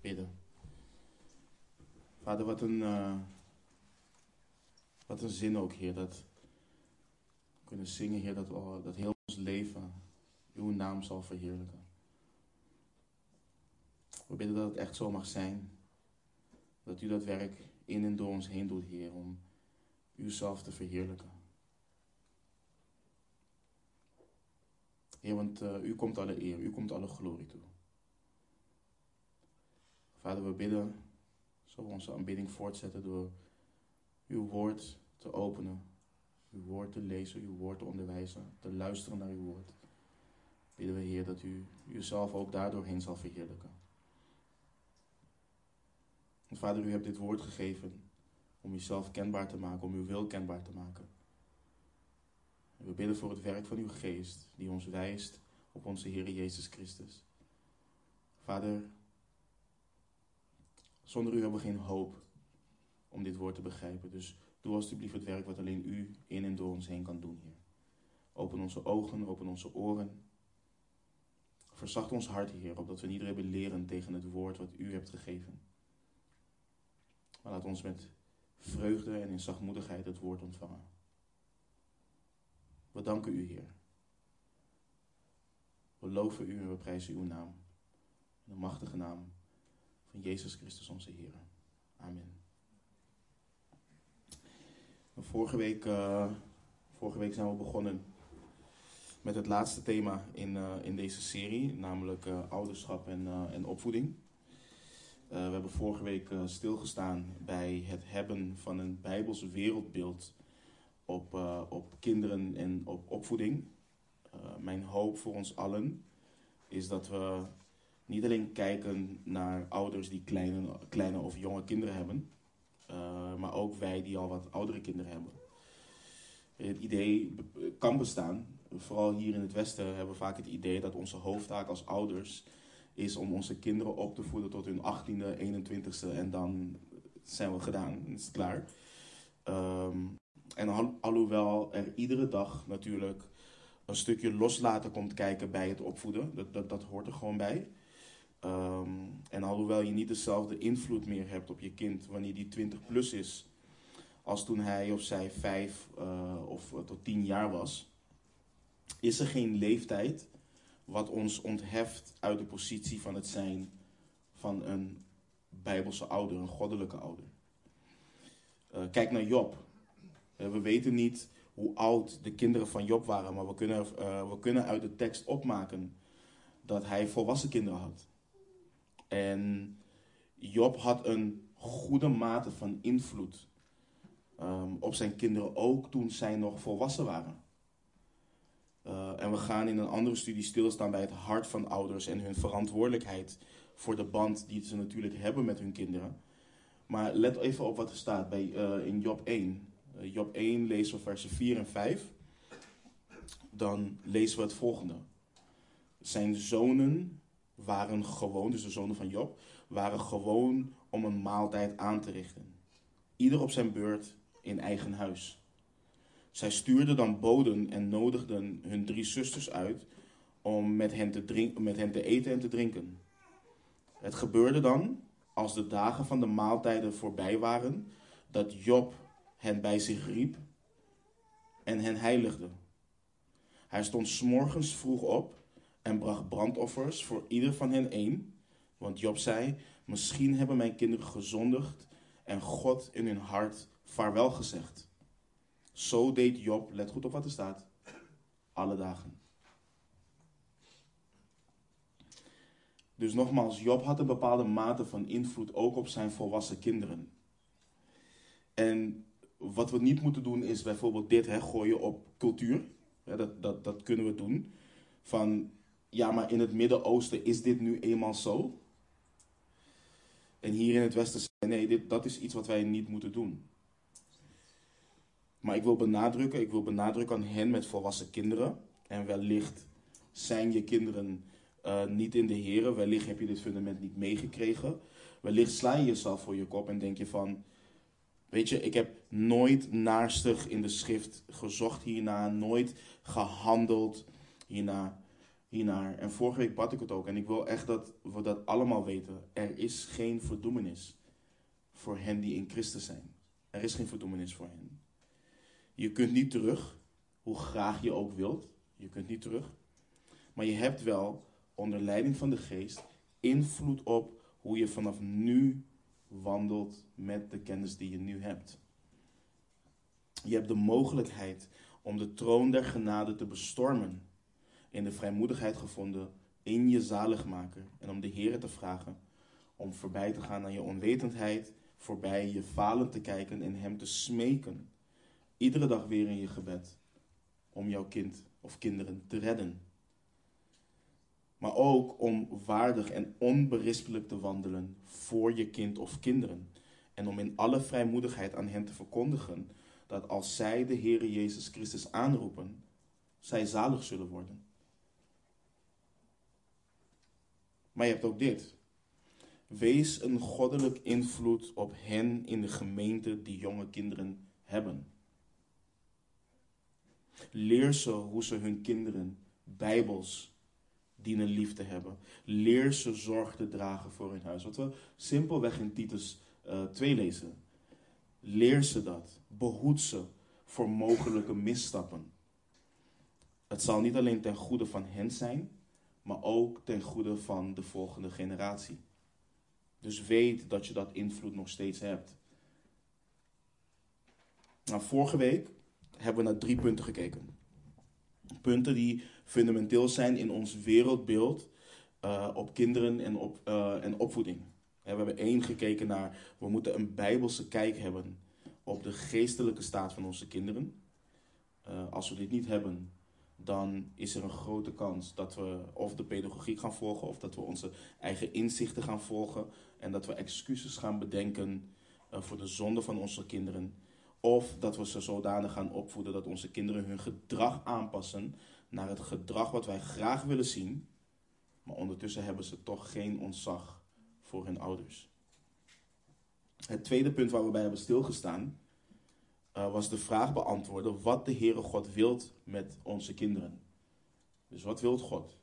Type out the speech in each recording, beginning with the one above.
bidden. Vader, wat een, uh, wat een zin ook, Heer, dat we kunnen zingen, Heer, dat, dat heel ons leven uw naam zal verheerlijken. We bidden dat het echt zo mag zijn. Dat u dat werk in en door ons heen doet, Heer, om uzelf te verheerlijken. Heer, want uh, u komt alle eer, u komt alle glorie toe. Vader, we bidden, zo we onze aanbidding voortzetten door uw woord te openen, uw woord te lezen, uw woord te onderwijzen, te luisteren naar uw woord. Bidden we, Heer, dat u uzelf ook daardoorheen zal verheerlijken. Vader, u hebt dit woord gegeven om uzelf kenbaar te maken, om uw wil kenbaar te maken. En we bidden voor het werk van uw geest, die ons wijst op onze Heer Jezus Christus. Vader, zonder u hebben we geen hoop om dit woord te begrijpen. Dus doe alstublieft het werk wat alleen u in en door ons heen kan doen, Heer. Open onze ogen, open onze oren. Verzacht ons hart, Heer, opdat we niet rebelleren tegen het woord wat u hebt gegeven. Maar laat ons met vreugde en in zachtmoedigheid het woord ontvangen. We danken u, Heer. We loven u en we prijzen uw naam. De machtige naam van Jezus Christus onze Heer. Amen. Vorige week, uh, vorige week zijn we begonnen met het laatste thema in, uh, in deze serie, namelijk uh, ouderschap en, en opvoeding. we hebben vorige week stilgestaan bij het hebben van een Bijbels wereldbeeld op, op kinderen en op opvoeding. mijn hoop voor ons allen is dat we niet alleen kijken naar ouders die kleine, kleine of jonge kinderen hebben, uh, maar ook wij die al wat oudere kinderen hebben. Het idee kan bestaan, vooral hier in het Westen hebben we vaak het idee dat onze hoofdtaak als ouders is om onze kinderen op te voeden tot hun 18e, 21e en dan zijn we gedaan, is het klaar. Um, en al, alhoewel er iedere dag natuurlijk een stukje loslaten komt kijken bij het opvoeden, dat, dat, dat hoort er gewoon bij. Um, en alhoewel je niet dezelfde invloed meer hebt op je kind wanneer die 20 plus is, als toen hij of zij 5 uh, of tot 10 jaar was, is er geen leeftijd wat ons ontheft uit de positie van het zijn van een bijbelse ouder, een goddelijke ouder. Uh, kijk naar Job. We weten niet hoe oud de kinderen van Job waren, maar we kunnen, we kunnen uit de tekst opmaken dat hij volwassen kinderen had. En Job had een goede mate van invloed um, op zijn kinderen, ook toen zij nog volwassen waren. Uh, en we gaan in een andere studie stilstaan bij het hart van ouders en hun verantwoordelijkheid voor de band die ze natuurlijk hebben met hun kinderen. Maar let even op wat er staat bij, uh, in Job 1. Uh, eh, Job 1 lezen we versen 4 en 5. Dan lezen we het volgende. Zijn zonen waren gewoon, dus de zonen van Job, waren gewoon om een maaltijd aan te richten. Ieder op zijn beurt in eigen huis. Zij stuurden dan boden en nodigden hun drie zusters uit om met hen te, drinken, met hen te eten en te drinken. Het gebeurde dan, als de dagen van de maaltijden voorbij waren, dat Job hen bij zich riep en hen heiligde. Hij stond s'morgens vroeg op en bracht brandoffers voor ieder van hen één. Want Job zei: Misschien hebben mijn kinderen gezondigd en God in hun hart vaarwel gezegd. Zo deed Job, let goed op wat er staat, alle dagen. Dus nogmaals, Job had een bepaalde mate van invloed ook op zijn volwassen kinderen. En wat we niet moeten doen is bijvoorbeeld dit, hè, gooien op cultuur. Dat, dat, dat kunnen we doen. Van ja, maar in het Midden-Oosten is dit nu eenmaal zo. En hier in het Westen zeggen nee, dit, dat is iets wat wij niet moeten doen. Maar ik wil benadrukken, ik wil benadrukken aan hen met volwassen kinderen. En wellicht zijn je kinderen uh, niet in de heren. Wellicht heb je dit fundament niet meegekregen. Wellicht sla je jezelf voor je kop en denk je van... Weet je, ik heb nooit naarstig in de schrift gezocht hierna. Nooit gehandeld hierna. Hiernaar. En vorige week bad ik het ook. En ik wil echt dat we dat allemaal weten. Er is geen verdoemenis voor hen die in Christus zijn. Er is geen verdoemenis voor hen. Je kunt niet terug, hoe graag je ook wilt. Je kunt niet terug. Maar je hebt wel, onder leiding van de geest, invloed op hoe je vanaf nu wandelt met de kennis die je nu hebt. Je hebt de mogelijkheid om de troon der genade te bestormen. In de vrijmoedigheid gevonden in je zaligmaker. En om de Heer te vragen om voorbij te gaan aan je onwetendheid. Voorbij je falen te kijken en hem te smeken. Iedere dag weer in je gebed. Om jouw kind of kinderen te redden. Maar ook om waardig en onberispelijk te wandelen voor je kind of kinderen. En om in alle vrijmoedigheid aan hen te verkondigen dat als zij de Heere Jezus Christus aanroepen, zij zalig zullen worden. Maar je hebt ook dit. Wees een goddelijk invloed op hen in de gemeente die jonge kinderen hebben. Leer ze hoe ze hun kinderen bijbels dienen lief te hebben. Leer ze zorg te dragen voor hun huis. Wat we simpelweg in Titus uh, eh, 2 lezen. Leer ze dat. Behoed ze voor mogelijke misstappen. Het zal niet alleen ten goede van hen zijn, maar ook ten goede van de volgende generatie. Dus weet dat je dat invloed nog steeds hebt. Nou, vorige week hebben we naar drie punten gekeken. Punten die fundamenteel zijn in ons wereldbeeld uh, op kinderen en, op, uh, en opvoeding. We hebben één gekeken naar, we moeten een bijbelse kijk hebben op de geestelijke staat van onze kinderen. Uh, als we dit niet hebben, dan is er een grote kans dat we of de pedagogiek gaan volgen, of dat we onze eigen inzichten gaan volgen en dat we excuses gaan bedenken voor de zonde van onze kinderen. Of dat we ze zodanig gaan opvoeden dat onze kinderen hun gedrag aanpassen naar het gedrag wat wij graag willen zien, maar ondertussen hebben ze toch geen ontzag voor hun ouders. Het tweede punt waar we bij hebben stilgestaan uh, was de vraag beantwoorden wat de Heere God wilt met onze kinderen. Dus wat wilt God?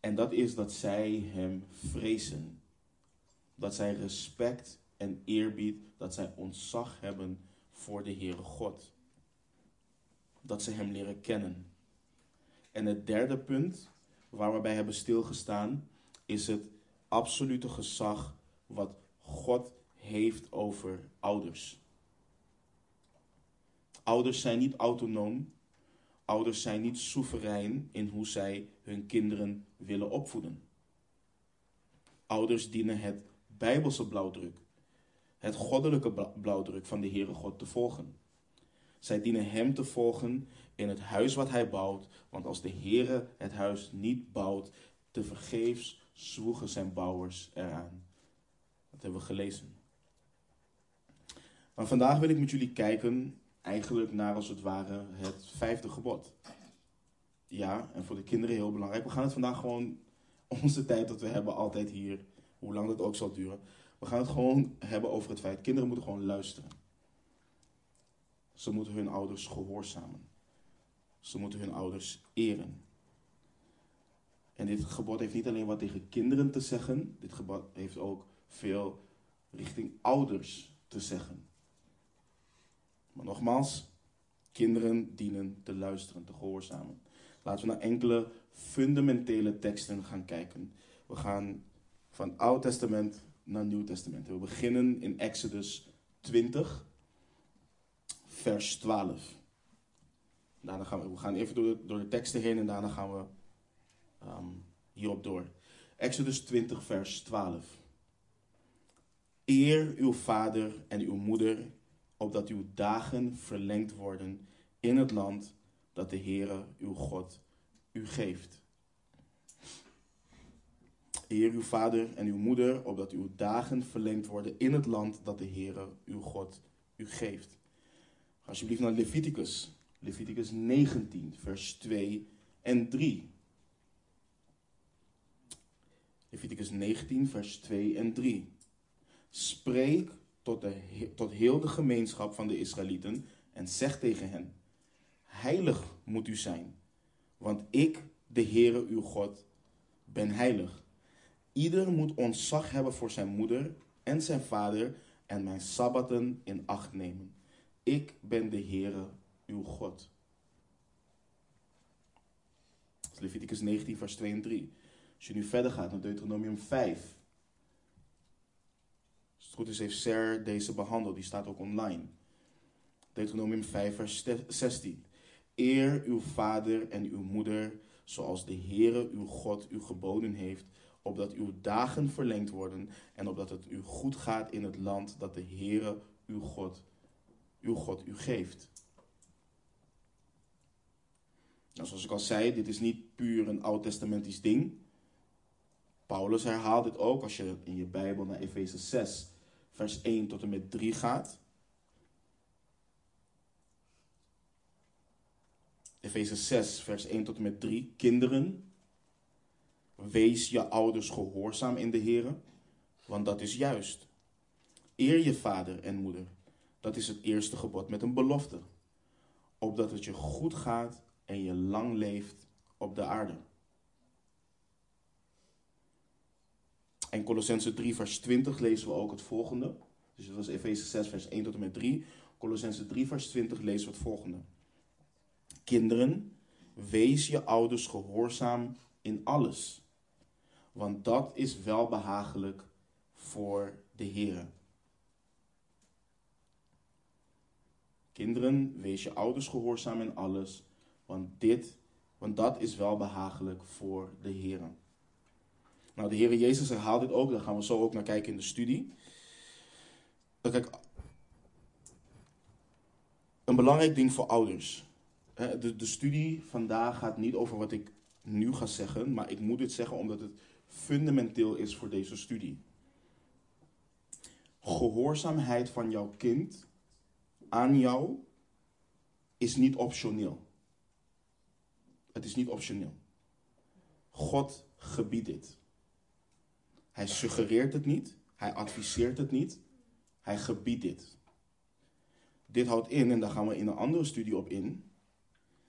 En dat is dat zij Hem vrezen. Dat zij respect en eerbied, dat zij ontzag hebben voor de Heere God. Dat ze Hem leren kennen. En het derde punt waar we bij hebben stilgestaan is het absolute gezag wat God heeft over ouders. Ouders zijn niet autonoom. Ouders zijn niet soeverein in hoe zij hun kinderen willen opvoeden. Ouders dienen het bijbelse blauwdruk, het goddelijke blauwdruk van de Heere God te volgen. Zij dienen Hem te volgen in het huis wat Hij bouwt, want als de Heere het huis niet bouwt, te vergeefs zwoegen zijn bouwers eraan. Dat hebben we gelezen. Maar vandaag wil ik met jullie kijken, eigenlijk naar als het ware het vijfde gebod. Ja, en voor de kinderen heel belangrijk. We gaan het vandaag gewoon, onze tijd dat we hebben altijd hier, hoe lang dat ook zal duren. We gaan het gewoon hebben over het feit, kinderen moeten gewoon luisteren. Ze moeten hun ouders gehoorzamen. Ze moeten hun ouders eren. En dit gebod heeft niet alleen wat tegen kinderen te zeggen, dit gebod heeft ook veel richting ouders te zeggen. Maar nogmaals, kinderen dienen te luisteren, te gehoorzamen. Laten we naar enkele fundamentele teksten gaan kijken. We gaan van Oud Testament naar Nieuw Testament. We beginnen in Exodus 20, vers 12. Daarna gaan we, we gaan even door de, door de teksten heen en daarna gaan we um, hierop door. Exodus 20, vers 12. Eer uw vader en uw moeder, opdat uw dagen verlengd worden in het land dat de Heere uw God u geeft. Eer uw vader en uw moeder, opdat uw dagen verlengd worden in het land dat de Heere uw God u geeft. Ga alsjeblieft naar Leviticus. Leviticus 19, vers 2 en 3. Leviticus 19, vers 2 en 3. Spreek tot, de, tot heel de gemeenschap van de Israëlieten en zeg tegen hen: Heilig moet u zijn, want ik de Heere uw God, ben heilig. Ieder moet ontzag hebben voor zijn moeder en zijn vader en mijn sabbaten in acht nemen. Ik ben de Heere uw God. Leviticus 19, vers 2 en 3. Als je nu verder gaat naar Deuteronomium 5. Goed is, heeft Ser deze behandeld. Die staat ook online. Deuteronomium 5, vers 16. Eer uw vader en uw moeder, zoals de Heere uw God u geboden heeft, opdat uw dagen verlengd worden en opdat het u goed gaat in het land dat de Heere uw God, uw God u geeft. Nou, zoals ik al zei, dit is niet puur een oud-testamentisch ding. Paulus herhaalt dit ook als je in je Bijbel naar Efeze 6, vers 1 tot en met 3 gaat. Efeze 6, vers 1 tot en met 3. Kinderen, wees je ouders gehoorzaam in de Heer, want dat is juist. Eer je vader en moeder, dat is het eerste gebod met een belofte, opdat het je goed gaat en je lang leeft op de aarde. En Colossense 3, vers 20 lezen we ook het volgende. Dus dat was Efeze 6, vers 1 tot en met 3. Colossense 3, vers 20 lezen we het volgende. Kinderen, wees je ouders gehoorzaam in alles. Want dat is wel behagelijk voor de Heer. Kinderen, wees je ouders gehoorzaam in alles. Want dit, want dat is wel behagelijk voor de Heer. Nou, de Heer Jezus herhaalt dit ook. Daar gaan we zo ook naar kijken in de studie. Kijk, een belangrijk ding voor ouders. De, de studie vandaag gaat niet over wat ik nu ga zeggen, maar ik moet dit zeggen omdat het fundamenteel is voor deze studie. Gehoorzaamheid van jouw kind aan jou is niet optioneel. Het is niet optioneel. God gebiedt dit. Hij suggereert het niet, hij adviseert het niet, hij gebiedt dit. Dit houdt in, en daar gaan we in een andere studie op in.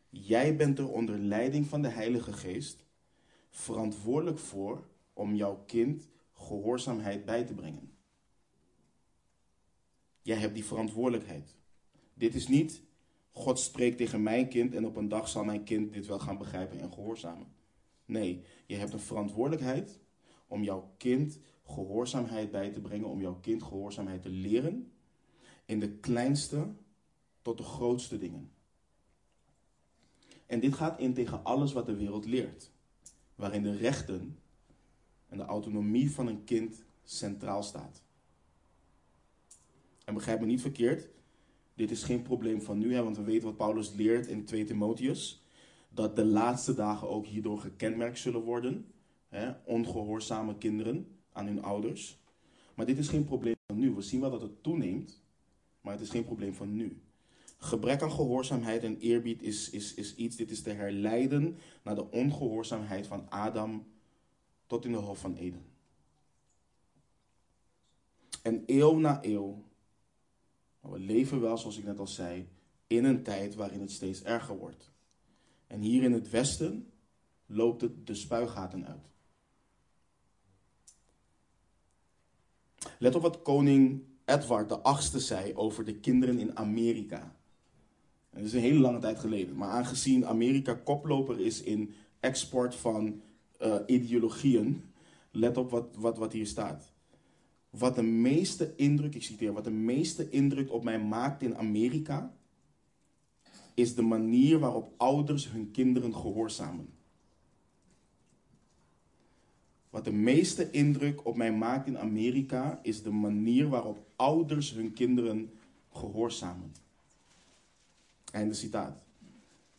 Jij bent er onder leiding van de Heilige Geest verantwoordelijk voor om jouw kind gehoorzaamheid bij te brengen. Jij hebt die verantwoordelijkheid. Dit is niet God spreekt tegen mijn kind en op een dag zal mijn kind dit wel gaan begrijpen en gehoorzamen. Nee, je hebt een verantwoordelijkheid om jouw kind gehoorzaamheid bij te brengen, om jouw kind gehoorzaamheid te leren in de kleinste tot de grootste dingen. En dit gaat in tegen alles wat de wereld leert, waarin de rechten en de autonomie van een kind centraal staat. En begrijp me niet verkeerd, dit is geen probleem van nu, hè, want we weten wat Paulus leert in 2 Timotheus. Dat de laatste dagen ook hierdoor gekenmerkt zullen worden. Ongehoorzame kinderen aan hun ouders. Maar dit is geen probleem van nu. We zien wel dat het toeneemt, maar het is geen probleem van nu. Gebrek aan gehoorzaamheid en eerbied is, is, is iets, dit is te herleiden naar de ongehoorzaamheid van Adam tot in de Hof van Eden. En eeuw na eeuw we leven wel, zoals ik net al zei, in een tijd waarin het steeds erger wordt. En hier in het Westen loopt het de spuigaten uit. Let op wat koning Edward VIII zei over de kinderen in Amerika. dat is een hele lange tijd geleden. Maar aangezien Amerika koploper is in export van uh, ideologieën, let op wat, wat, wat hier staat. Wat de meeste indruk, ik citeer, wat de meeste indruk op mij maakt in Amerika, is de manier waarop ouders hun kinderen gehoorzamen. Wat de meeste indruk op mij maakt in Amerika, is de manier waarop ouders hun kinderen gehoorzamen. Einde citaat.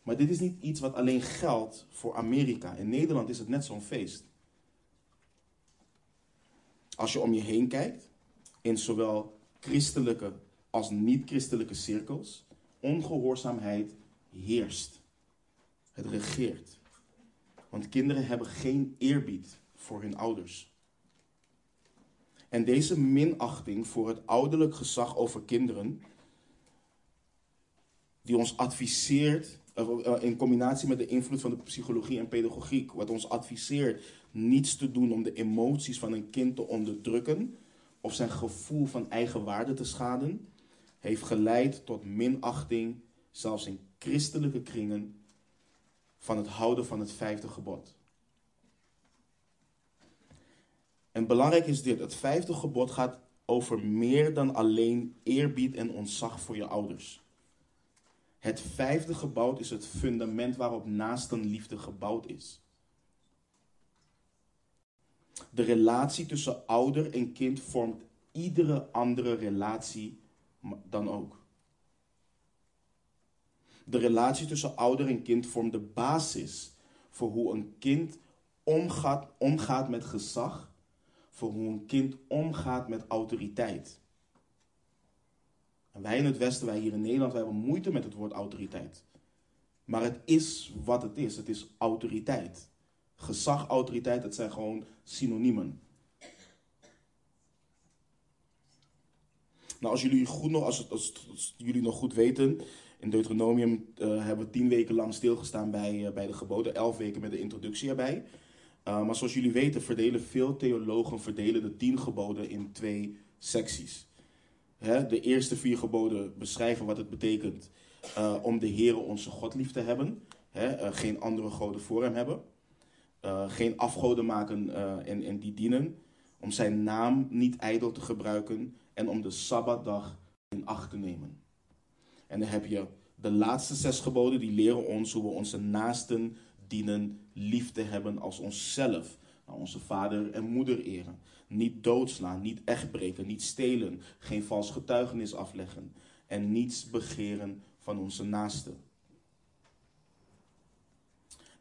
Maar dit is niet iets wat alleen geldt voor Amerika. In Nederland is het net zo'n feest. Als je om je heen kijkt, in zowel christelijke als niet-christelijke cirkels, ongehoorzaamheid heerst. Het regeert. Want kinderen hebben geen eerbied voor hun ouders. En deze minachting voor het ouderlijk gezag over kinderen, die ons adviseert in combinatie met de invloed van de psychologie en pedagogiek, wat ons adviseert niets te doen om de emoties van een kind te onderdrukken of zijn gevoel van eigen waarde te schaden, heeft geleid tot minachting, zelfs in christelijke kringen, van het houden van het vijfde gebod. En belangrijk is dit: het vijfde gebod gaat over meer dan alleen eerbied en ontzag voor je ouders. Het vijfde gebouw is het fundament waarop naastenliefde gebouwd is. De relatie tussen ouder en kind vormt iedere andere relatie dan ook. De relatie tussen ouder en kind vormt de basis voor hoe een kind omgaat, omgaat met gezag, voor hoe een kind omgaat met autoriteit. En wij in het Westen, wij hier in Nederland, wij hebben moeite met het woord autoriteit. Maar het is wat het is. Het is autoriteit. Gezag, autoriteit, dat zijn gewoon synoniemen. Nou, als jullie, goed nog, als, als, jullie nog goed weten, in Deuteronomium uh, hebben we tien weken lang stilgestaan bij, uh, bij de geboden, elf weken met de introductie erbij. Uh, maar zoals jullie weten, verdelen veel theologen verdelen de tien geboden in twee secties. Hè, de eerste vier geboden beschrijven wat het betekent om de Heere onze God lief te hebben. Hè, geen andere goden voor hem hebben. geen afgoden maken en, en die dienen. Om zijn naam niet ijdel te gebruiken en om de Sabbatdag in acht te nemen. En dan heb je de laatste zes geboden, die leren ons hoe we onze naasten dienen lief te hebben als onszelf. Onze vader en moeder eren. Niet doodslaan, niet echtbreken, niet stelen, geen vals getuigenis afleggen en niets begeren van onze naasten.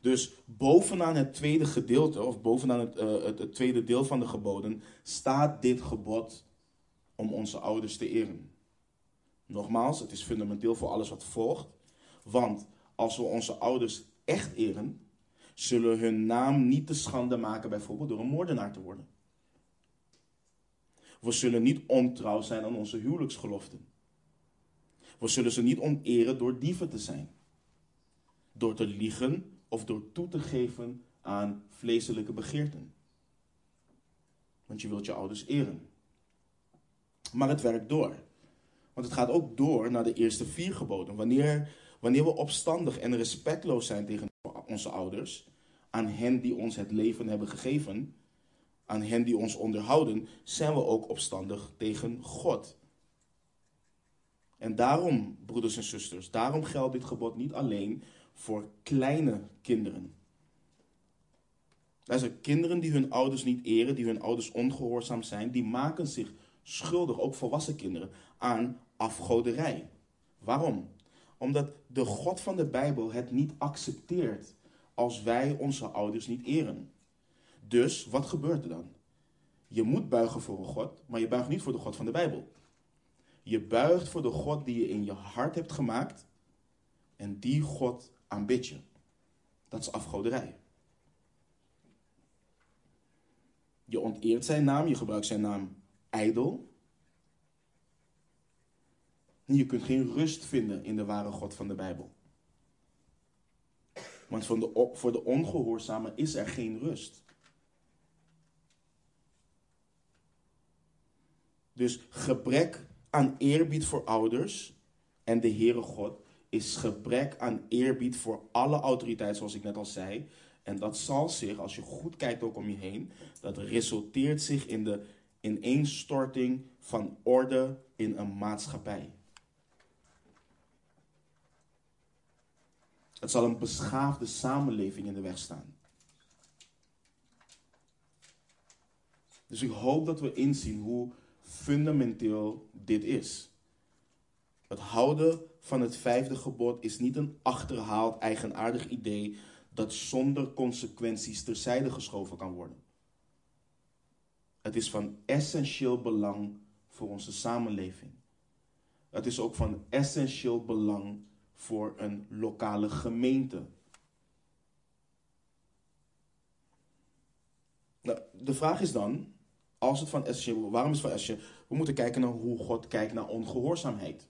Dus bovenaan het tweede gedeelte, of bovenaan uh, het, het tweede deel van de geboden, staat dit gebod om onze ouders te eren. Nogmaals, het is fundamenteel voor alles wat volgt. Want als we onze ouders echt eren, zullen hun naam niet te schande maken, bijvoorbeeld door een moordenaar te worden. We zullen niet ontrouw zijn aan onze huwelijksgeloften. We zullen ze niet oneren door dieven te zijn, door te liegen of door toe te geven aan vleeselijke begeerten. Want je wilt je ouders eren. Maar het werkt door. Want het gaat ook door naar de eerste vier geboden. Wanneer, wanneer we opstandig en respectloos zijn tegen onze ouders, aan hen die ons het leven hebben gegeven, aan hen die ons onderhouden, zijn we ook opstandig tegen God. En daarom, broeders en zusters, daarom geldt dit gebod niet alleen voor kleine kinderen. Er zijn kinderen die hun ouders niet eren, die hun ouders ongehoorzaam zijn, die maken zich schuldig, ook volwassen kinderen, aan afgoderij. Waarom? Omdat de God van de Bijbel het niet accepteert als wij onze ouders niet eren. Dus wat gebeurt er dan? Je moet buigen voor een God, maar je buigt niet voor de God van de Bijbel. Je buigt voor de God die je in je hart hebt gemaakt en die God aanbid je. Dat is afgoderij. Je onteert zijn naam, je gebruikt zijn naam ijdel. En je kunt geen rust vinden in de ware God van de Bijbel. Want voor de, voor de ongehoorzame is er geen rust. Dus gebrek aan eerbied voor ouders en de Heere God is gebrek aan eerbied voor alle autoriteit, zoals ik net al zei. En dat zal zich, als je goed kijkt ook om je heen, dat resulteert zich in de ineenstorting van orde in een maatschappij. Het zal een beschaafde samenleving in de weg staan. Dus ik hoop dat we inzien hoe fundamenteel dit is. Het houden van het vijfde gebod is niet een achterhaald eigenaardig idee dat zonder consequenties terzijde geschoven kan worden. Het is van essentieel belang voor onze samenleving. Het is ook van essentieel belang voor een lokale gemeente. Nou, de vraag is dan, als het van essentieel, waarom is het van essentieel? We moeten kijken naar hoe God kijkt naar ongehoorzaamheid.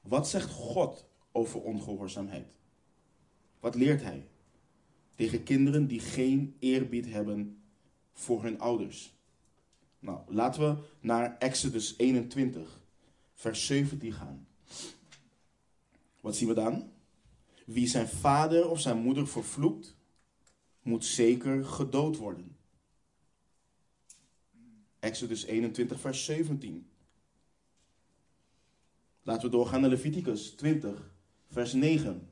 Wat zegt God over ongehoorzaamheid? Wat leert hij? Tegen kinderen die geen eerbied hebben voor hun ouders. Nou, laten we naar Exodus 21, vers 17 gaan. Wat zien we dan? Wie zijn vader of zijn moeder vervloekt, moet zeker gedood worden. Exodus 21, vers 17. Laten we doorgaan naar Leviticus 20, vers 9.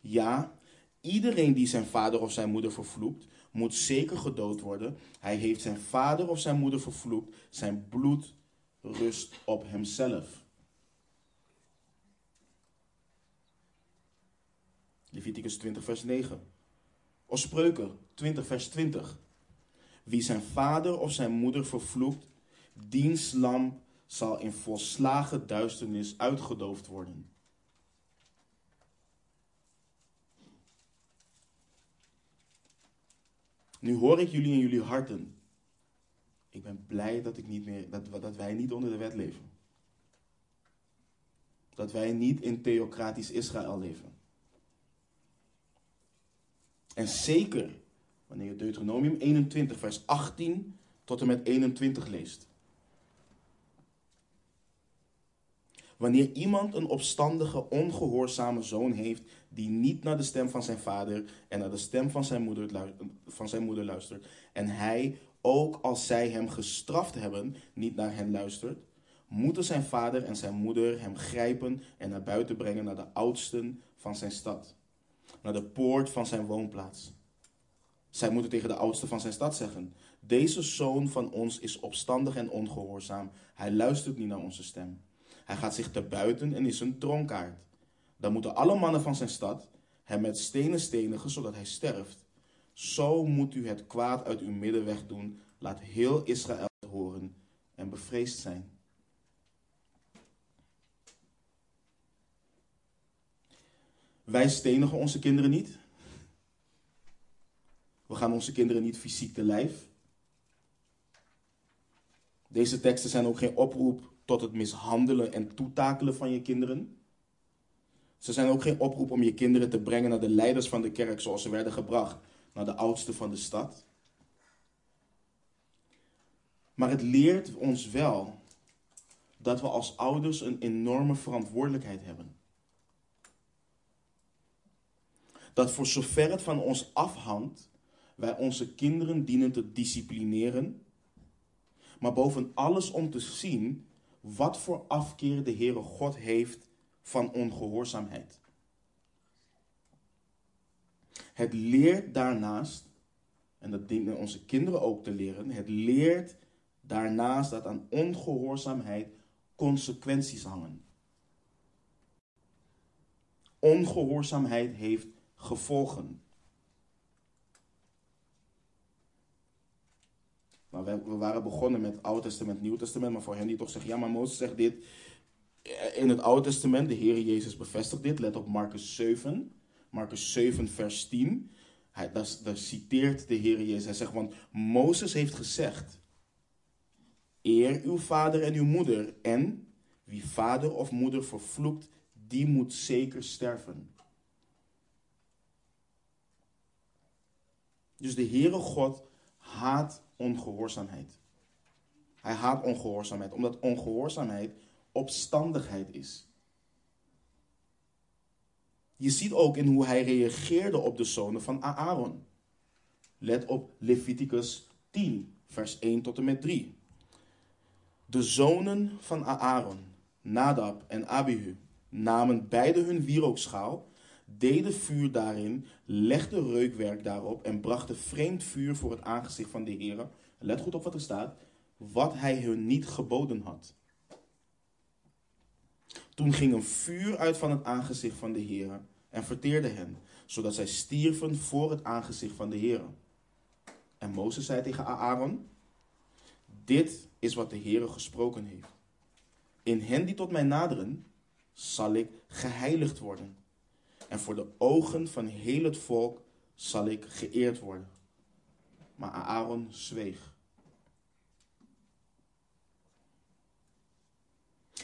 Ja, iedereen die zijn vader of zijn moeder vervloekt, moet zeker gedood worden. Hij heeft zijn vader of zijn moeder vervloekt. Zijn bloed rust op hemzelf. Leviticus 20, vers 9. Of Spreuken 20, vers 20. Wie zijn vader of zijn moeder vervloekt, diens lamp zal in volslagen duisternis uitgedoofd worden. Nu hoor ik jullie in jullie harten. Ik ben blij dat, ik niet meer, dat, dat wij niet onder de wet leven. Dat wij niet in theocratisch Israël leven. En zeker wanneer je Deuteronomium 21, vers 18 tot en met 21 leest. Wanneer iemand een opstandige, ongehoorzame zoon heeft die niet naar de stem van zijn vader en naar de stem van zijn moeder, van zijn moeder luistert, en hij, ook als zij hem gestraft hebben, niet naar hen luistert, moeten zijn vader en zijn moeder hem grijpen en naar buiten brengen naar de oudsten van zijn stad, naar de poort van zijn woonplaats. Zij moeten tegen de oudste van zijn stad zeggen: Deze zoon van ons is opstandig en ongehoorzaam. Hij luistert niet naar onze stem. Hij gaat zich te buiten en is een dronkaard. Dan moeten alle mannen van zijn stad hem met stenen stenigen, zodat hij sterft. Zo moet u het kwaad uit uw midden wegdoen. Laat heel Israël horen en bevreesd zijn. Wij stenigen onze kinderen niet. We gaan onze kinderen niet fysiek te lijf. Deze teksten zijn ook geen oproep tot het mishandelen en toetakelen van je kinderen. Ze zijn ook geen oproep om je kinderen te brengen naar de leiders van de kerk zoals ze werden gebracht, naar de oudste van de stad. Maar het leert ons wel dat we als ouders een enorme verantwoordelijkheid hebben. Dat voor zover het van ons afhangt, wij onze kinderen dienen te disciplineren, maar boven alles om te zien wat voor afkeer de Heere God heeft van ongehoorzaamheid. Het leert daarnaast, en dat dienen onze kinderen ook te leren, het leert daarnaast dat aan ongehoorzaamheid consequenties hangen. Ongehoorzaamheid heeft gevolgen. Maar we, waren begonnen met Oude Testament, Nieuw Testament. Maar voor hen die toch zeggen, ja maar Mozes zegt dit. In het Oude Testament, de Heer Jezus bevestigt dit. Let op Marcus 7. Marcus 7 vers 10. Hij, daar, daar citeert de Heer Jezus. Hij zegt, want Mozes heeft gezegd. Eer uw vader en uw moeder. En wie vader of moeder vervloekt, die moet zeker sterven. Dus de Heere God haat ongehoorzaamheid. Hij haat ongehoorzaamheid, omdat ongehoorzaamheid opstandigheid is. Je ziet ook in hoe hij reageerde op de zonen van Aaron. Let op Leviticus 10, vers 1 tot en met 3. De zonen van Aaron, Nadab en Abihu, namen beide hun wierookschaal deden vuur daarin, legden reukwerk daarop en brachten vreemd vuur voor het aangezicht van de Heer. Let goed op wat er staat. Wat hij hun niet geboden had. Toen ging een vuur uit van het aangezicht van de Heer en verteerde hen, zodat zij stierven voor het aangezicht van de Heer. En Mozes zei tegen Aaron: Dit is wat de Heer gesproken heeft. In hen die tot mij naderen, zal ik geheiligd worden en voor de ogen van heel het volk zal ik geëerd worden. Maar Aaron zweeg.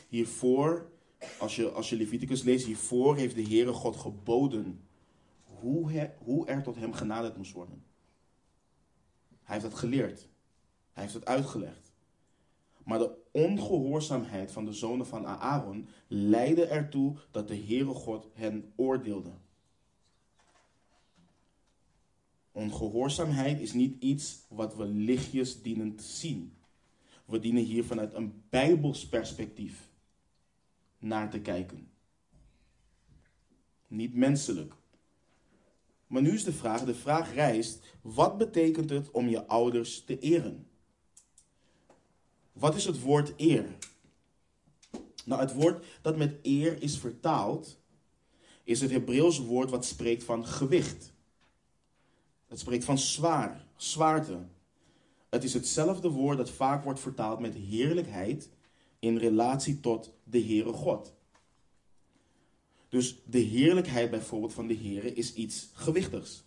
Hiervoor als je, als je Leviticus leest, hiervoor heeft de Heere God geboden hoe, hoe er tot hem genaderd moest worden. Hij heeft dat geleerd. Hij heeft het uitgelegd. Maar de ongehoorzaamheid van de zonen van Aaron leidde ertoe dat de Heere God hen oordeelde. Ongehoorzaamheid is niet iets wat we lichtjes dienen te zien. We dienen hier vanuit een bijbels perspectief naar te kijken. Niet menselijk. Maar nu is de vraag, de vraag rijst, wat betekent het om je ouders te eren? Wat is het woord eer? Nou, het woord dat met eer is vertaald, is het Hebreeuws woord wat spreekt van gewicht. Het spreekt van zwaar, zwaarte. Het is hetzelfde woord dat vaak wordt vertaald met heerlijkheid in relatie tot de Heere God. Dus de heerlijkheid bijvoorbeeld van de Heere is iets gewichtigs.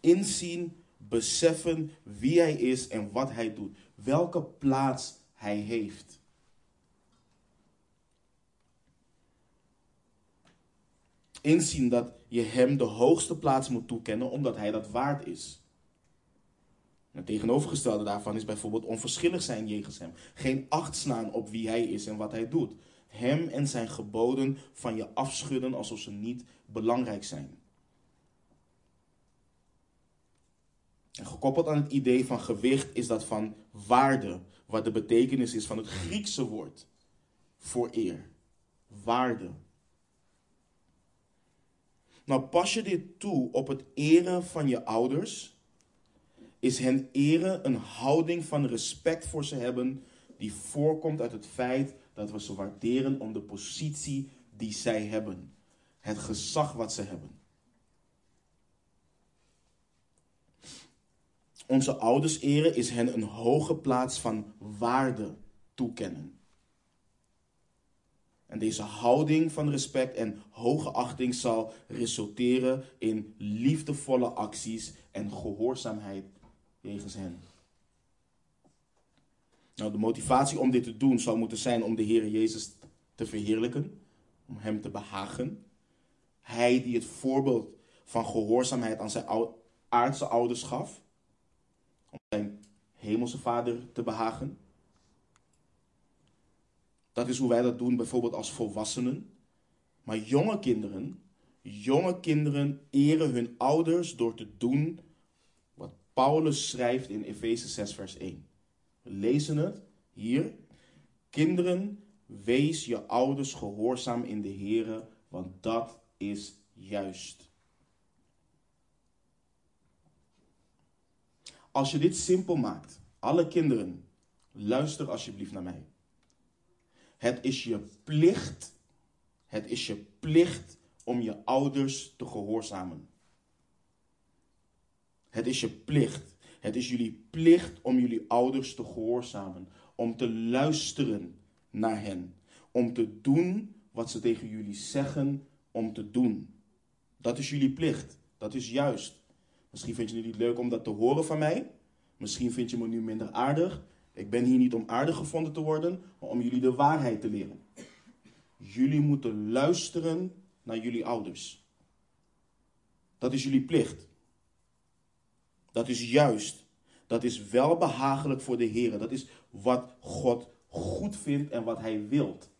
Inzien, beseffen wie Hij is en wat Hij doet. Welke plaats Hij heeft. Inzien dat je Hem de hoogste plaats moet toekennen omdat Hij dat waard is. Het tegenovergestelde daarvan is bijvoorbeeld onverschillig zijn jegens Hem. Geen acht slaan op wie Hij is en wat Hij doet. Hem en zijn geboden van je afschudden alsof ze niet belangrijk zijn. En gekoppeld aan het idee van gewicht is dat van waarde, wat de betekenis is van het Griekse woord voor eer. Waarde. Nou, pas je dit toe op het eren van je ouders, is hen eren een houding van respect voor ze hebben die voorkomt uit het feit dat we ze waarderen om de positie die zij hebben. Het gezag wat ze hebben. Onze ouders eren is hen een hoge plaats van waarde toekennen. En deze houding van respect en hoge achting zal resulteren in liefdevolle acties en gehoorzaamheid jegens hen. Nou, de motivatie om dit te doen zou moeten zijn om de Heer Jezus te verheerlijken, om Hem te behagen. Hij die het voorbeeld van gehoorzaamheid aan zijn aardse ouders gaf, om zijn hemelse vader te behagen. Dat is hoe wij dat doen bijvoorbeeld als volwassenen. Maar jonge kinderen, jonge kinderen eren hun ouders door te doen wat Paulus schrijft in Efeze 6 vers 1. We lezen het hier. Kinderen, wees je ouders gehoorzaam in de Here, want dat is juist. Als je dit simpel maakt, alle kinderen, luister alsjeblieft naar mij. Het is je plicht, het is je plicht om je ouders te gehoorzamen. Het is je plicht. Het is jullie plicht om jullie ouders te gehoorzamen, om te luisteren naar hen, om te doen wat ze tegen jullie zeggen om te doen. Dat is jullie plicht. Dat is juist. Misschien vind je het niet leuk om dat te horen van mij. Misschien vind je me nu minder aardig. Ik ben hier niet om aardig gevonden te worden, maar om jullie de waarheid te leren. Jullie moeten luisteren naar jullie ouders. Dat is jullie plicht. Dat is juist. Dat is wel behagelijk voor de Heer. Dat is wat God goed vindt en wat Hij wilt.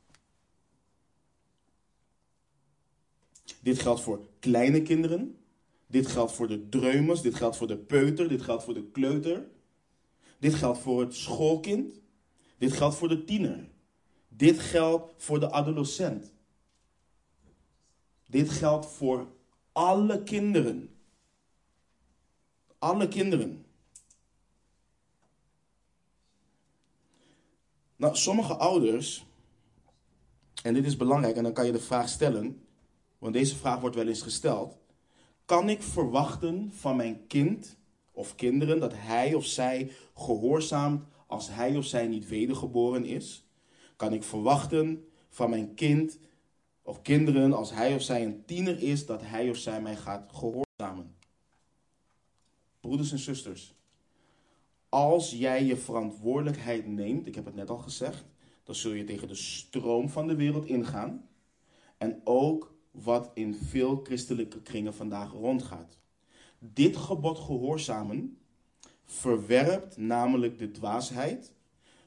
Dit geldt voor kleine kinderen. Dit geldt voor de dreumers. Dit geldt voor de peuter. Dit geldt voor de kleuter. Dit geldt voor het schoolkind. Dit geldt voor de tiener. Dit geldt voor de adolescent. Dit geldt voor alle kinderen. Alle kinderen. Nou, sommige ouders, en dit is belangrijk, en dan kan je de vraag stellen, want deze vraag wordt wel eens gesteld. Kan ik verwachten van mijn kind of kinderen dat hij of zij gehoorzaamt als hij of zij niet wedergeboren is? Kan ik verwachten van mijn kind of kinderen als hij of zij een tiener is dat hij of zij mij gaat gehoorzamen? Broeders en zusters, als jij je verantwoordelijkheid neemt, ik heb het net al gezegd, dan zul je tegen de stroom van de wereld ingaan. En ook wat in veel christelijke kringen vandaag rondgaat. Dit gebod gehoorzamen verwerpt namelijk de dwaasheid,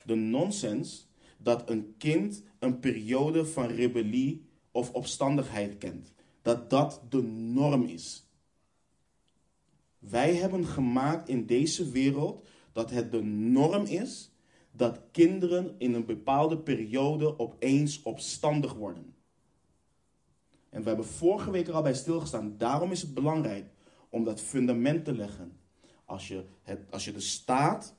de nonsens, dat een kind een periode van rebellie of opstandigheid kent. Dat dat de norm is. Wij hebben gemaakt in deze wereld dat het de norm is dat kinderen in een bepaalde periode opeens opstandig worden. En we hebben vorige week er al bij stilgestaan. Daarom is het belangrijk om dat fundament te leggen. Als je, het, als je de staat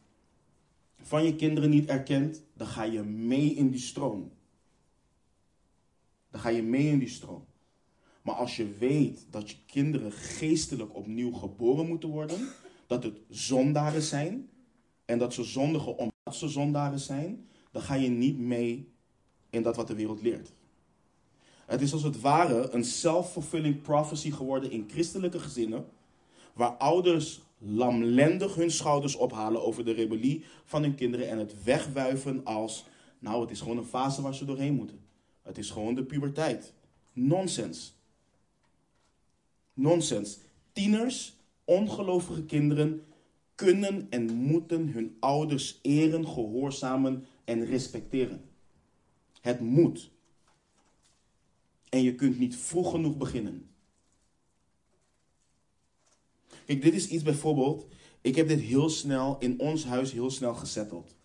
van je kinderen niet erkent, dan ga je mee in die stroom. Dan ga je mee in die stroom. Maar als je weet dat je kinderen geestelijk opnieuw geboren moeten worden, dat het zondaren zijn en dat ze zondigen omdat ze zondaren zijn, dan ga je niet mee in dat wat de wereld leert. Het is als het ware een self-fulfilling prophecy geworden in christelijke gezinnen, waar ouders lamlendig hun schouders ophalen over de rebellie van hun kinderen en het wegwuiven als, nou het is gewoon een fase waar ze doorheen moeten. Het is gewoon de puberteit. Nonsens. Nonsens. Tieners, ongelovige kinderen kunnen en moeten hun ouders eren, gehoorzamen en respecteren. Het moet. En je kunt niet vroeg genoeg beginnen. Kijk, dit is iets bijvoorbeeld. Ik heb dit heel snel in ons huis heel snel gezetteld.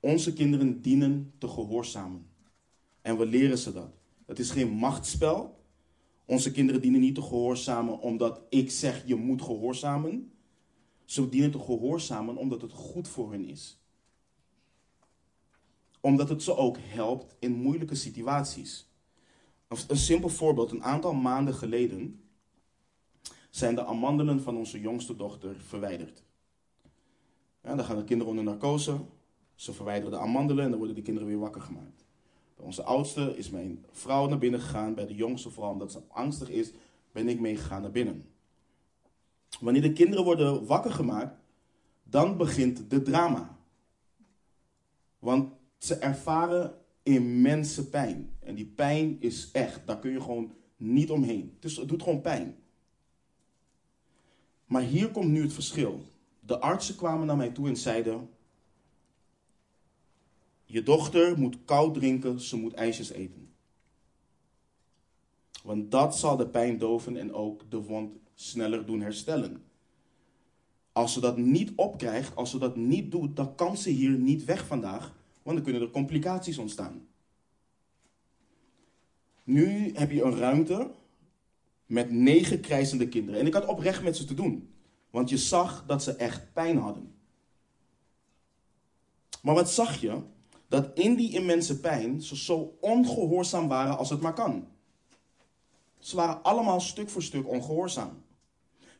Onze kinderen dienen te gehoorzamen. En we leren ze dat. Het is geen machtsspel. Onze kinderen dienen niet te gehoorzamen omdat ik zeg je moet gehoorzamen. Ze dienen te gehoorzamen omdat het goed voor hen is. Omdat het ze ook helpt in moeilijke situaties. Een simpel voorbeeld, een aantal maanden geleden zijn de amandelen van onze jongste dochter verwijderd. Dan gaan de kinderen onder narcose, ze verwijderen de amandelen en dan worden die kinderen weer wakker gemaakt. Bij onze oudste is mijn vrouw naar binnen gegaan, bij de jongste vooral omdat ze angstig is, ben ik meegegaan naar binnen. Wanneer de kinderen worden wakker gemaakt, dan begint de drama. Want ze ervaren immense pijn. En die pijn is echt, daar kun je gewoon niet omheen. Dus het doet gewoon pijn. Maar hier komt nu het verschil. De artsen kwamen naar mij toe en zeiden: Je dochter moet koud drinken, ze moet ijsjes eten. Want dat zal de pijn doven en ook de wond sneller doen herstellen. Als ze dat niet opkrijgt, als ze dat niet doet, dan kan ze hier niet weg vandaag, want dan kunnen er complicaties ontstaan. Nu heb je een ruimte met negen krijzende kinderen. En ik had oprecht met ze te doen. Want je zag dat ze echt pijn hadden. Maar wat zag je? Dat in die immense pijn ze zo ongehoorzaam waren als het maar kan. Ze waren allemaal stuk voor stuk ongehoorzaam.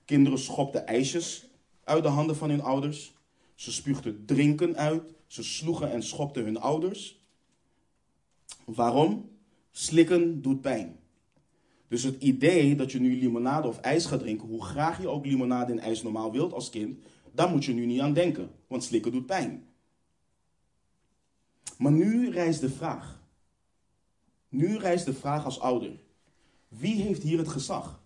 Kinderen schopten ijsjes uit de handen van hun ouders. Ze spuugden drinken uit. Ze sloegen en schopten hun ouders. Waarom? Slikken doet pijn. Dus het idee dat je nu limonade of ijs gaat drinken, hoe graag je ook limonade en ijs normaal wilt als kind, daar moet je nu niet aan denken, want slikken doet pijn. Maar nu rijst de vraag. Nu rijst de vraag als ouder. Wie heeft hier het gezag?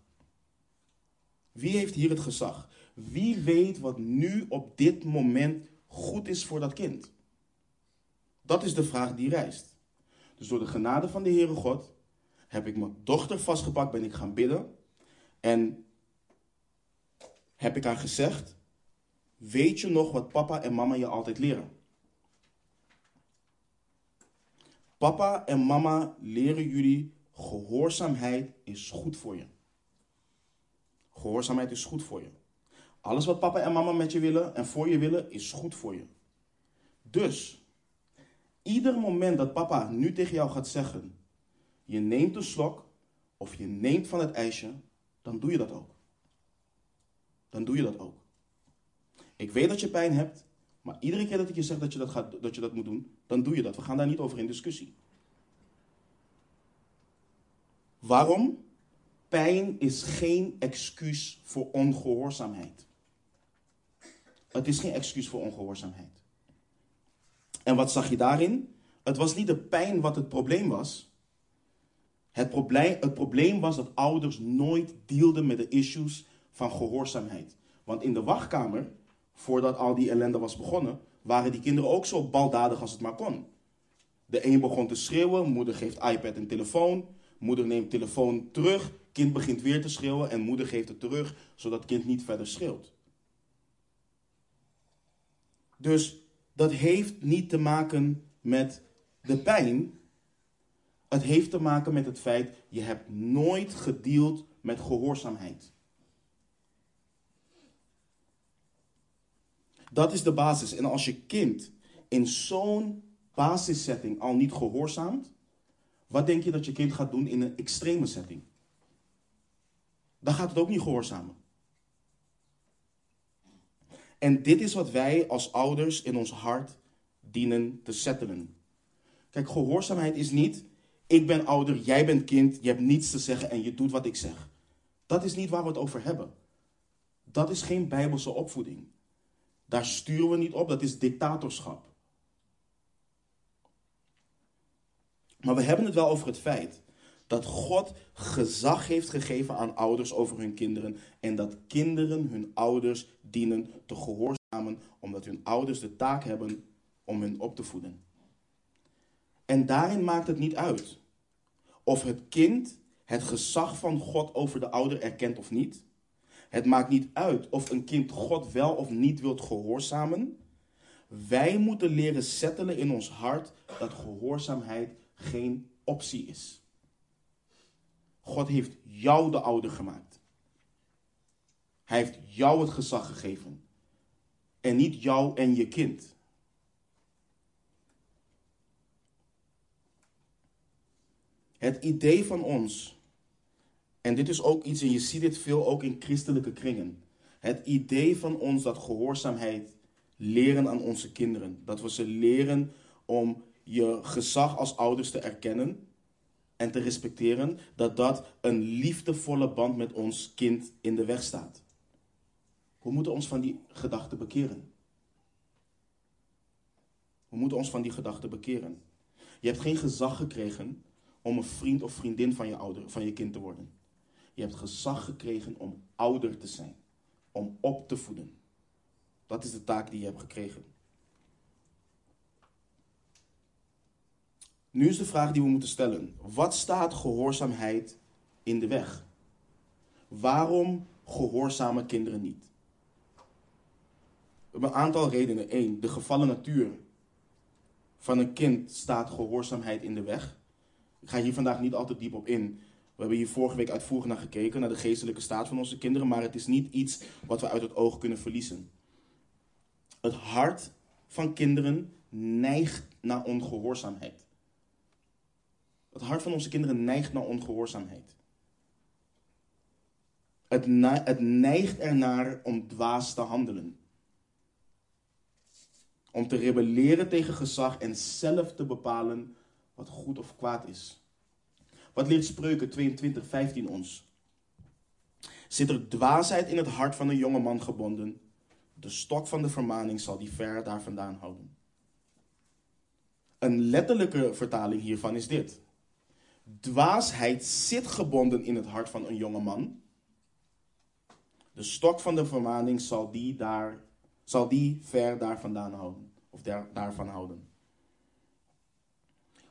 Wie heeft hier het gezag? Wie weet wat nu op dit moment goed is voor dat kind? Dat is de vraag die rijst. Dus door de genade van de Heere God heb ik mijn dochter vastgepakt, ben ik gaan bidden. En heb ik haar gezegd, weet je nog wat papa en mama je altijd leren? Papa en mama leren jullie, gehoorzaamheid is goed voor je. Gehoorzaamheid is goed voor je. Alles wat papa en mama met je willen en voor je willen, is goed voor je. Dus, ieder moment dat papa nu tegen jou gaat zeggen, je neemt een slok of je neemt van het ijsje, dan doe je dat ook. Dan doe je dat ook. Ik weet dat je pijn hebt, maar iedere keer dat ik je zeg dat je dat, gaat, dat je dat moet doen, dan doe je dat. We gaan daar niet over in discussie. Waarom? Pijn is geen excuus voor ongehoorzaamheid. Het is geen excuus voor ongehoorzaamheid. En wat zag je daarin? Het was niet de pijn wat het probleem was. Het probleem, het probleem was dat ouders nooit dealden met de issues van gehoorzaamheid. Want in de wachtkamer, voordat al die ellende was begonnen, waren die kinderen ook zo baldadig als het maar kon. De een begon te schreeuwen, moeder geeft iPad en telefoon. Moeder neemt telefoon terug, kind begint weer te schreeuwen en moeder geeft het terug, zodat kind niet verder schreeuwt. Dus dat heeft niet te maken met de pijn. Het heeft te maken met het feit, je hebt nooit gedeeld met gehoorzaamheid. Dat is de basis. En als je kind in zo'n basissetting al niet gehoorzaamt, wat denk je dat je kind gaat doen in een extreme setting? Dan gaat het ook niet gehoorzamen. En dit is wat wij als ouders in ons hart dienen te settelen. Kijk, gehoorzaamheid is niet, ik ben ouder, jij bent kind, je hebt niets te zeggen en je doet wat ik zeg. Dat is niet waar we het over hebben. Dat is geen bijbelse opvoeding. Daar sturen we niet op, dat is dictatorschap. Maar we hebben het wel over het feit dat God gezag heeft gegeven aan ouders over hun kinderen en dat kinderen hun ouders dienen te gehoorzamen omdat hun ouders de taak hebben om hen op te voeden. En daarin maakt het niet uit of het kind het gezag van God over de ouder erkent of niet. Het maakt niet uit of een kind God wel of niet wilt gehoorzamen. Wij moeten leren settelen in ons hart dat gehoorzaamheid geen optie is. God heeft jou de ouder gemaakt. Hij heeft jou het gezag gegeven. En niet jou en je kind. Het idee van ons, en dit is ook iets, en je ziet dit veel ook in christelijke kringen. Het idee van ons dat gehoorzaamheid leren aan onze kinderen. Dat we ze leren om je gezag als ouders te erkennen en te respecteren, dat dat een liefdevolle band met ons kind in de weg staat. We moeten ons van die gedachte bekeren. We moeten ons van die gedachte bekeren. Je hebt geen gezag gekregen om een vriend of vriendin van je, ouder, van je kind te worden. Je hebt gezag gekregen om ouder te zijn, om op te voeden. Dat is de taak die je hebt gekregen. Nu is de vraag die we moeten stellen. Wat staat gehoorzaamheid in de weg? Waarom gehoorzamen kinderen niet? Een aantal redenen. Eén, de gevallen natuur van een kind staat gehoorzaamheid in de weg. Ik ga hier vandaag niet altijd diep op in. We hebben hier vorige week uitvoerig naar gekeken, naar de geestelijke staat van onze kinderen, maar het is niet iets wat we uit het oog kunnen verliezen. Het hart van kinderen neigt naar ongehoorzaamheid. Het hart van onze kinderen neigt naar ongehoorzaamheid. Het, het neigt ernaar om dwaas te handelen. Om te rebelleren tegen gezag en zelf te bepalen wat goed of kwaad is. Wat leert Spreuken 22, 15 ons? Zit er dwaasheid in het hart van een jonge man gebonden, de stok van de vermaning zal die ver daar vandaan houden. Een letterlijke vertaling hiervan is dit. Dwaasheid zit gebonden in het hart van een jonge man. De stok van de vermaning zal die, daar, zal die ver daar vandaan houden. Of daar, daarvan houden.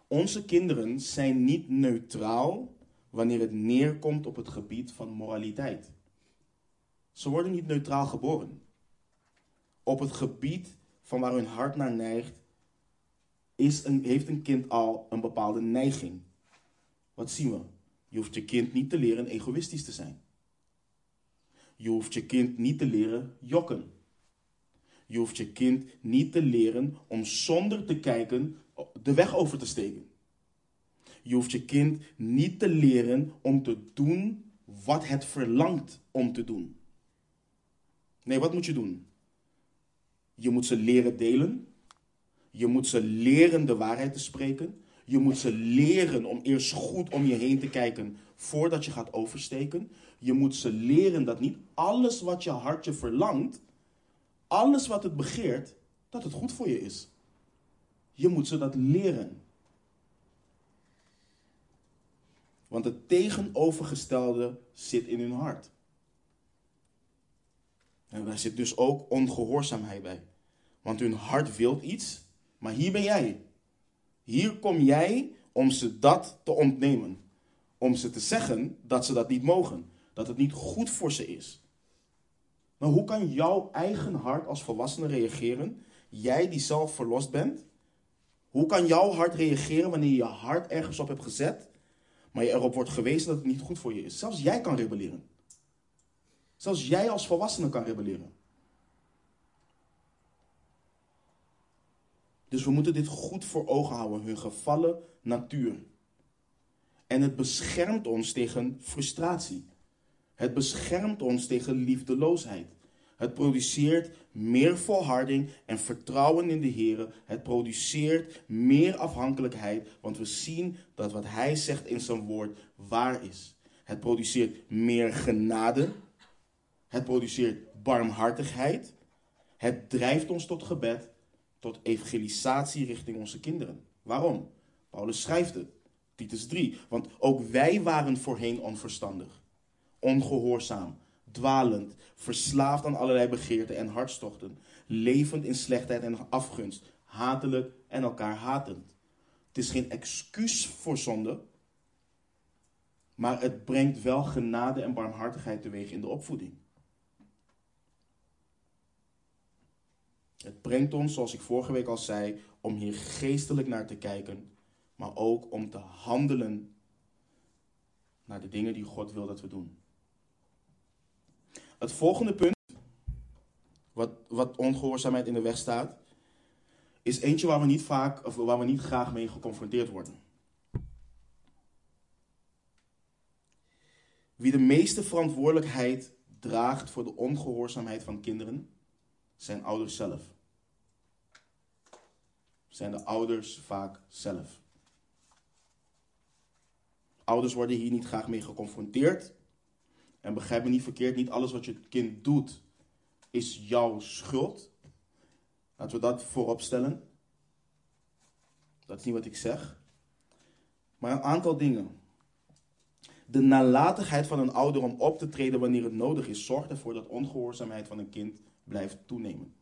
Onze kinderen zijn niet neutraal wanneer het neerkomt op het gebied van moraliteit. Ze worden niet neutraal geboren. Op het gebied van waar hun hart naar neigt, is een, heeft een kind al een bepaalde neiging. Wat zien we? Je hoeft je kind niet te leren egoïstisch te zijn. Je hoeft je kind niet te leren jokken. Je hoeft je kind niet te leren om zonder te kijken de weg over te steken. Je hoeft je kind niet te leren om te doen wat het verlangt om te doen. Nee, wat moet je doen? Je moet ze leren delen. Je moet ze leren de waarheid te spreken. Je moet ze leren om eerst goed om je heen te kijken voordat je gaat oversteken. Je moet ze leren dat niet alles wat je hartje verlangt, alles wat het begeert, dat het goed voor je is. Je moet ze dat leren. Want het tegenovergestelde zit in hun hart. En daar zit dus ook ongehoorzaamheid bij. Want hun hart wil iets, maar hier ben jij. Hier kom jij om ze dat te ontnemen. Om ze te zeggen dat ze dat niet mogen. Dat het niet goed voor ze is. Maar hoe kan jouw eigen hart als volwassene reageren? Jij die zelf verlost bent. Hoe kan jouw hart reageren wanneer je je hart ergens op hebt gezet, maar je erop wordt gewezen dat het niet goed voor je is? Zelfs jij kan rebelleren. Zelfs jij als volwassene kan rebelleren. Dus we moeten dit goed voor ogen houden, hun gevallen natuur. En het beschermt ons tegen frustratie. Het beschermt ons tegen liefdeloosheid. Het produceert meer volharding en vertrouwen in de Heer. Het produceert meer afhankelijkheid, want we zien dat wat Hij zegt in zijn woord waar is. Het produceert meer genade. Het produceert barmhartigheid. Het drijft ons tot gebed, tot evangelisatie richting onze kinderen. Waarom? Paulus schrijft het. Titus 3. Want ook wij waren voorheen onverstandig, ongehoorzaam, dwalend, verslaafd aan allerlei begeerten en hartstochten, levend in slechtheid en afgunst, hatelijk en elkaar hatend. Het is geen excuus voor zonde, maar het brengt wel genade en barmhartigheid teweeg in de opvoeding. Het brengt ons, zoals ik vorige week al zei, om hier geestelijk naar te kijken, maar ook om te handelen naar de dingen die God wil dat we doen. Het volgende punt, wat, wat ongehoorzaamheid in de weg staat, is eentje waar we niet vaak of waar we niet graag mee geconfronteerd worden. Wie de meeste verantwoordelijkheid draagt voor de ongehoorzaamheid van kinderen, zijn ouders zelf. Zijn de ouders vaak zelf. Ouders worden hier niet graag mee geconfronteerd. En begrijp me niet verkeerd, niet alles wat je kind doet is jouw schuld. Laten we dat voorop stellen. Dat is niet wat ik zeg. Maar een aantal dingen. De nalatigheid van een ouder om op te treden wanneer het nodig is, zorgt ervoor dat ongehoorzaamheid van een kind blijft toenemen.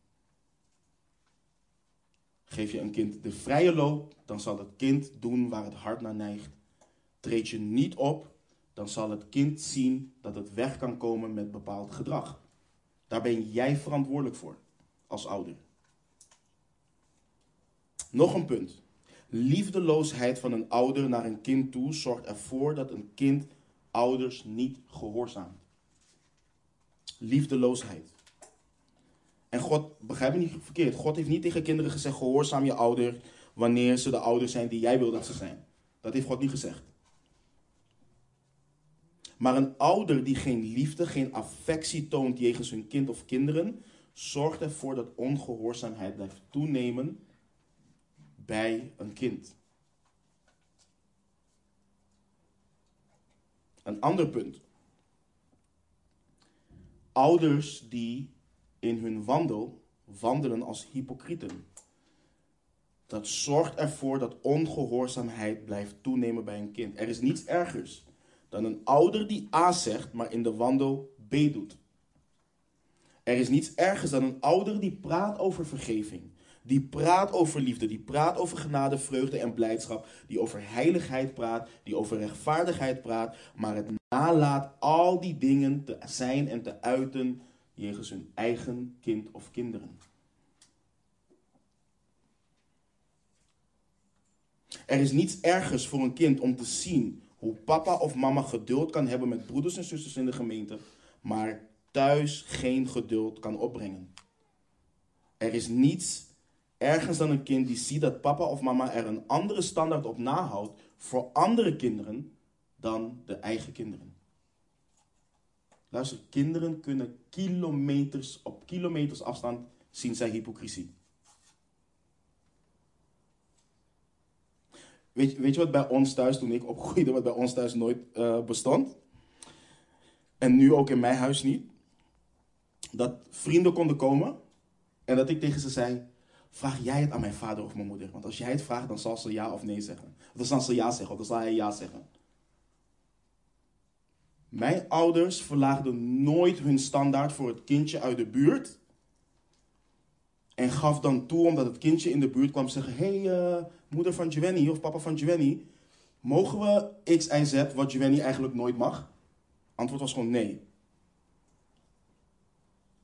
Geef je een kind de vrije loop, dan zal het kind doen waar het hart naar neigt. Treed je niet op, dan zal het kind zien dat het weg kan komen met bepaald gedrag. Daar ben jij verantwoordelijk voor als ouder. Nog een punt. Liefdeloosheid van een ouder naar een kind toe zorgt ervoor dat een kind ouders niet gehoorzaamt. Liefdeloosheid. En God, begrijp me niet verkeerd, God heeft niet tegen kinderen gezegd: gehoorzaam je ouder wanneer ze de ouder zijn die jij wil dat ze zijn. Dat heeft God niet gezegd. Maar een ouder die geen liefde, geen affectie toont jegens hun kind of kinderen, zorgt ervoor dat ongehoorzaamheid blijft toenemen bij een kind. Een ander punt. Ouders die in hun wandel wandelen als hypocrieten. Dat zorgt ervoor dat ongehoorzaamheid blijft toenemen bij een kind. Er is niets ergers dan een ouder die A zegt, maar in de wandel B doet. Er is niets ergers dan een ouder die praat over vergeving, die praat over liefde, die praat over genade, vreugde en blijdschap, die over heiligheid praat, die over rechtvaardigheid praat, maar het nalaat al die dingen te zijn en te uiten jegens hun eigen kind of kinderen. Er is niets ergers voor een kind om te zien hoe papa of mama geduld kan hebben met broeders en zusters in de gemeente, maar thuis geen geduld kan opbrengen. Er is niets ergens dan een kind die ziet dat papa of mama er een andere standaard op nahoudt voor andere kinderen dan de eigen kinderen. Luister, kinderen kunnen kilometers op kilometers afstand zien zij hypocrisie. Weet, weet je wat bij ons thuis, toen ik opgroeide, wat bij ons thuis nooit uh, bestond? En nu ook in mijn huis niet. Dat vrienden konden komen en dat ik tegen ze zei: Vraag jij het aan mijn vader of mijn moeder? Want als jij het vraagt, dan zal ze ja of nee zeggen. Of dan zal ze ja zeggen, of dan zal hij ja zeggen. Mijn ouders verlaagden nooit hun standaard voor het kindje uit de buurt. En gaf dan toe, omdat het kindje in de buurt kwam, zeggen: Hé, hey, uh, moeder van Giovanni of papa van Giovanni, mogen we X, Y, Z, wat Giovanni eigenlijk nooit mag? Antwoord was gewoon nee.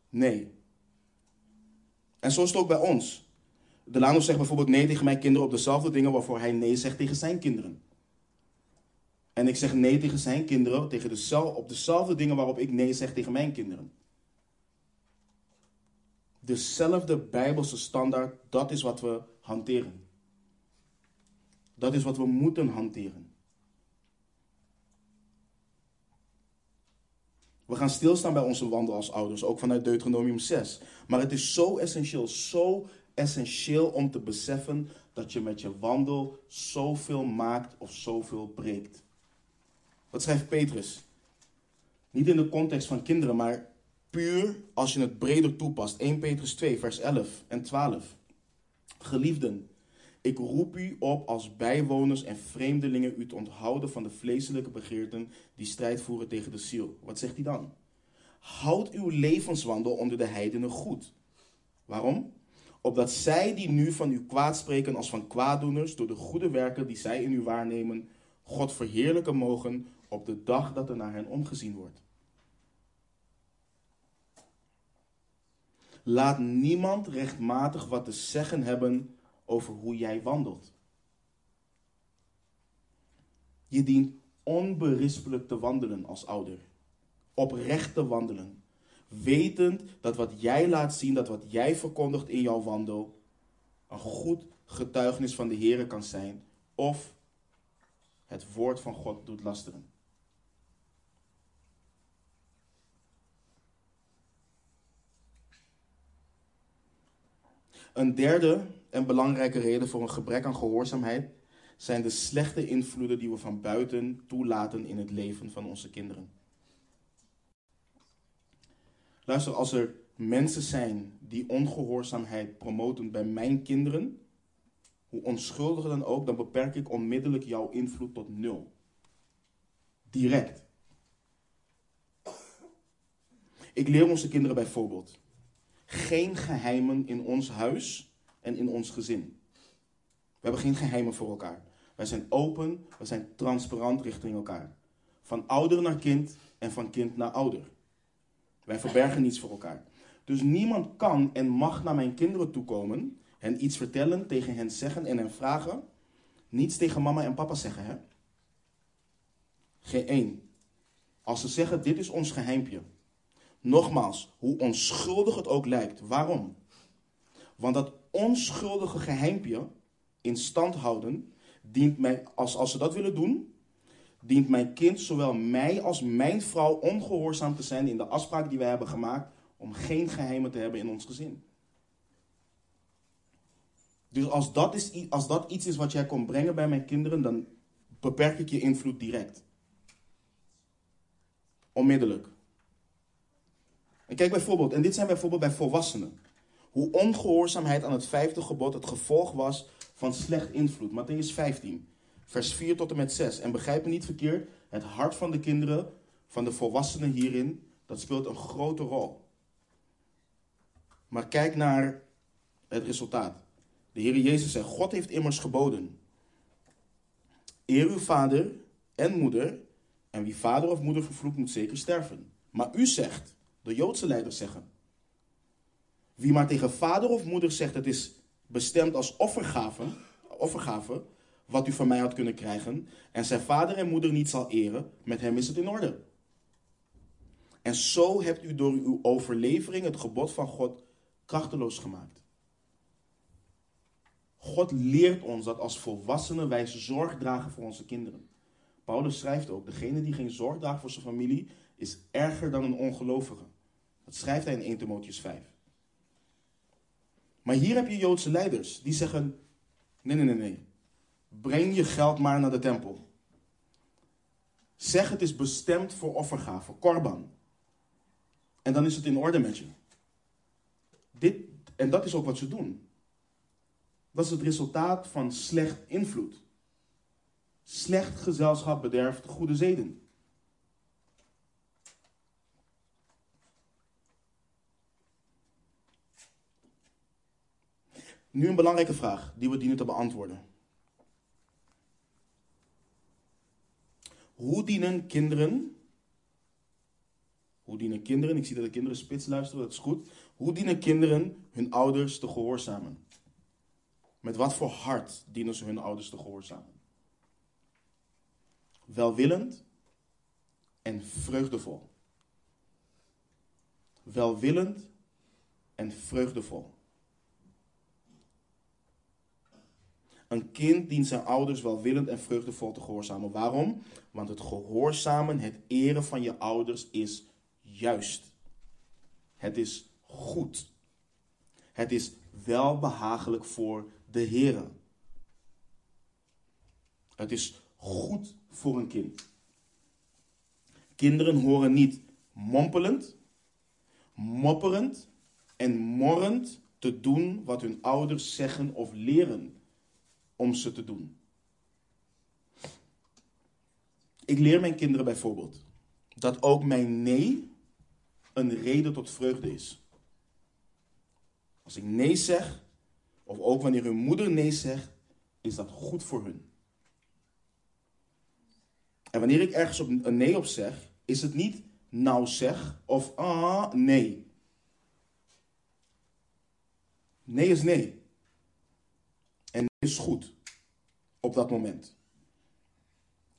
Nee. En zo is het ook bij ons. Delano zegt bijvoorbeeld nee tegen mijn kinderen op dezelfde dingen waarvoor hij nee zegt tegen zijn kinderen. En ik zeg nee tegen zijn kinderen tegen op dezelfde dingen waarop ik nee zeg tegen mijn kinderen. Dezelfde Bijbelse standaard, dat is wat we hanteren. Dat is wat we moeten hanteren. We gaan stilstaan bij onze wandel als ouders, ook vanuit Deuteronomium 6. Maar het is zo essentieel, zo essentieel om te beseffen dat je met je wandel zoveel maakt of zoveel breekt. Wat schrijft Petrus? Niet in de context van kinderen, maar puur als je het breder toepast. 1 Petrus 2, vers 11 en 12. Geliefden, ik roep u op als bijwoners en vreemdelingen u te onthouden van de vleeselijke begeerten die strijd voeren tegen de ziel. Wat zegt hij dan? Houd uw levenswandel onder de heidenen goed. Waarom? Opdat zij die nu van u kwaad spreken als van kwaaddoeners, door de goede werken die zij in u waarnemen, God verheerlijken mogen op de dag dat er naar hen omgezien wordt. Laat niemand rechtmatig wat te zeggen hebben over hoe jij wandelt. Je dient onberispelijk te wandelen als ouder. Oprecht te wandelen. Wetend dat wat jij laat zien, dat wat jij verkondigt in jouw wandel, een goed getuigenis van de Heer kan zijn. Of het woord van God doet lasteren. Een derde en belangrijke reden voor een gebrek aan gehoorzaamheid zijn de slechte invloeden die we van buiten toelaten in het leven van onze kinderen. Luister, als er mensen zijn die ongehoorzaamheid promoten bij mijn kinderen, hoe onschuldig dan ook, dan beperk ik onmiddellijk jouw invloed tot nul. Direct. Ik leer onze kinderen bijvoorbeeld geen geheimen in ons huis en in ons gezin. We hebben geen geheimen voor elkaar. Wij zijn open, we zijn transparant richting elkaar. Van ouder naar kind en van kind naar ouder. Wij verbergen niets voor elkaar. Dus niemand kan en mag naar mijn kinderen toekomen, hen iets vertellen, tegen hen zeggen en hen vragen. Niets tegen mama en papa zeggen, hè? Geen één. Als ze zeggen, dit is ons geheimpje. Nogmaals, hoe onschuldig het ook lijkt. Waarom? Want dat onschuldige geheimpje in stand houden, dient mij, als, als ze dat willen doen, dient mijn kind zowel mij als mijn vrouw ongehoorzaam te zijn in de afspraak die wij hebben gemaakt om geen geheimen te hebben in ons gezin. Dus als dat, is, als dat iets is wat jij kon brengen bij mijn kinderen, dan beperk ik je invloed direct. Onmiddellijk. En kijk bijvoorbeeld, en dit zijn bijvoorbeeld bij volwassenen. Hoe ongehoorzaamheid aan het vijfde gebod het gevolg was van slecht invloed. Matthäus 15, vers 4 tot en met 6. En begrijp me niet verkeerd, het hart van de kinderen, van de volwassenen hierin, dat speelt een grote rol. Maar kijk naar het resultaat. De Heer Jezus zegt, God heeft immers geboden. Eer uw vader en moeder, en wie vader of moeder vervloekt moet zeker sterven. Maar u zegt, de Joodse leiders zeggen. Wie maar tegen vader of moeder zegt het is bestemd als offergave, offergave, wat u van mij had kunnen krijgen, en zijn vader en moeder niet zal eren, met hem is het in orde. En zo hebt u door uw overlevering het gebod van God krachteloos gemaakt. God leert ons dat als volwassenen wij zorg dragen voor onze kinderen. Paulus schrijft ook, degene die geen zorg draagt voor zijn familie is erger dan een ongelovige. Dat schrijft hij in 1 Timotheus 5. Maar hier heb je Joodse leiders die zeggen: nee, nee, nee, nee. Breng je geld maar naar de tempel. Zeg het is bestemd voor offergave, korban. En dan is het in orde met je. Dit, en dat is ook wat ze doen. Dat is het resultaat van slecht invloed. Slecht gezelschap bederft goede zeden. Nu een belangrijke vraag die we dienen te beantwoorden. Hoe dienen kinderen, hoe dienen kinderen, ik zie dat de kinderen spits luisteren, dat is goed. Hoe dienen kinderen hun ouders te gehoorzamen? Met wat voor hart dienen ze hun ouders te gehoorzamen? Welwillend en vreugdevol. Welwillend en vreugdevol. Een kind dient zijn ouders welwillend en vreugdevol te gehoorzamen. Waarom? Want het gehoorzamen, het eren van je ouders is juist. Het is goed. Het is welbehagelijk voor de Heer. Het is goed voor een kind. Kinderen horen niet mompelend, mopperend en morrend te doen wat hun ouders zeggen of leren om ze te doen. Ik leer mijn kinderen bijvoorbeeld dat ook mijn nee een reden tot vreugde is. Als ik nee zeg, of ook wanneer hun moeder nee zegt, is dat goed voor hun. En wanneer ik ergens op een nee op zeg, is het niet nou zeg of ah nee. Nee is nee. Is goed op dat moment.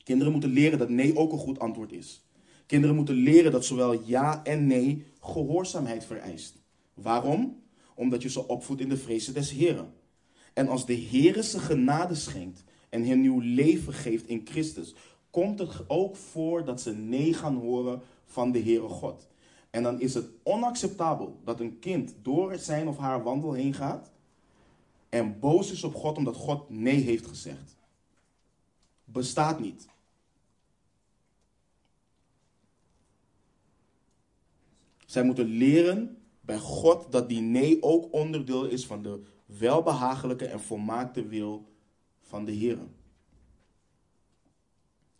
Kinderen moeten leren dat nee ook een goed antwoord is. Kinderen moeten leren dat zowel ja en nee gehoorzaamheid vereist. Waarom? Omdat je ze opvoedt in de vrezen des Heren. En als de Heere ze genade schenkt en hen nieuw leven geeft in Christus, komt het ook voor dat ze nee gaan horen van de Heere God. En dan is het onacceptabel dat een kind door zijn of haar wandel heen gaat en boos is op God omdat God nee heeft gezegd. Bestaat niet. Zij moeten leren bij God dat die nee ook onderdeel is van de welbehagelijke en volmaakte wil van de Heer.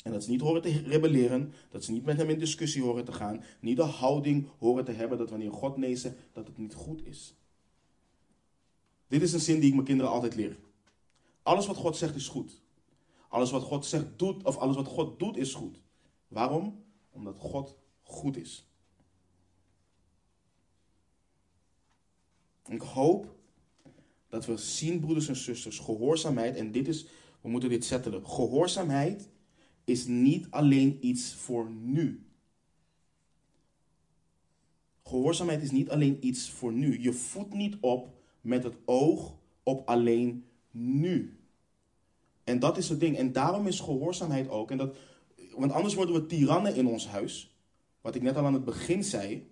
En dat ze niet horen te rebelleren, dat ze niet met hem in discussie horen te gaan, niet de houding horen te hebben dat wanneer God nee zegt, dat het niet goed is. Dit is een zin die ik mijn kinderen altijd leer. Alles wat God zegt is goed. Alles wat God zegt doet, of alles wat God doet is goed. Waarom? Omdat God goed is. Ik hoop dat we zien, broeders en zusters, gehoorzaamheid, en dit is, we moeten dit zetten. Gehoorzaamheid is niet alleen iets voor nu. Gehoorzaamheid is niet alleen iets voor nu. Je voedt niet op met het oog op alleen nu. En dat is het ding. En daarom is gehoorzaamheid ook. En dat, want anders worden we tirannen in ons huis. Wat ik net al aan het begin zei.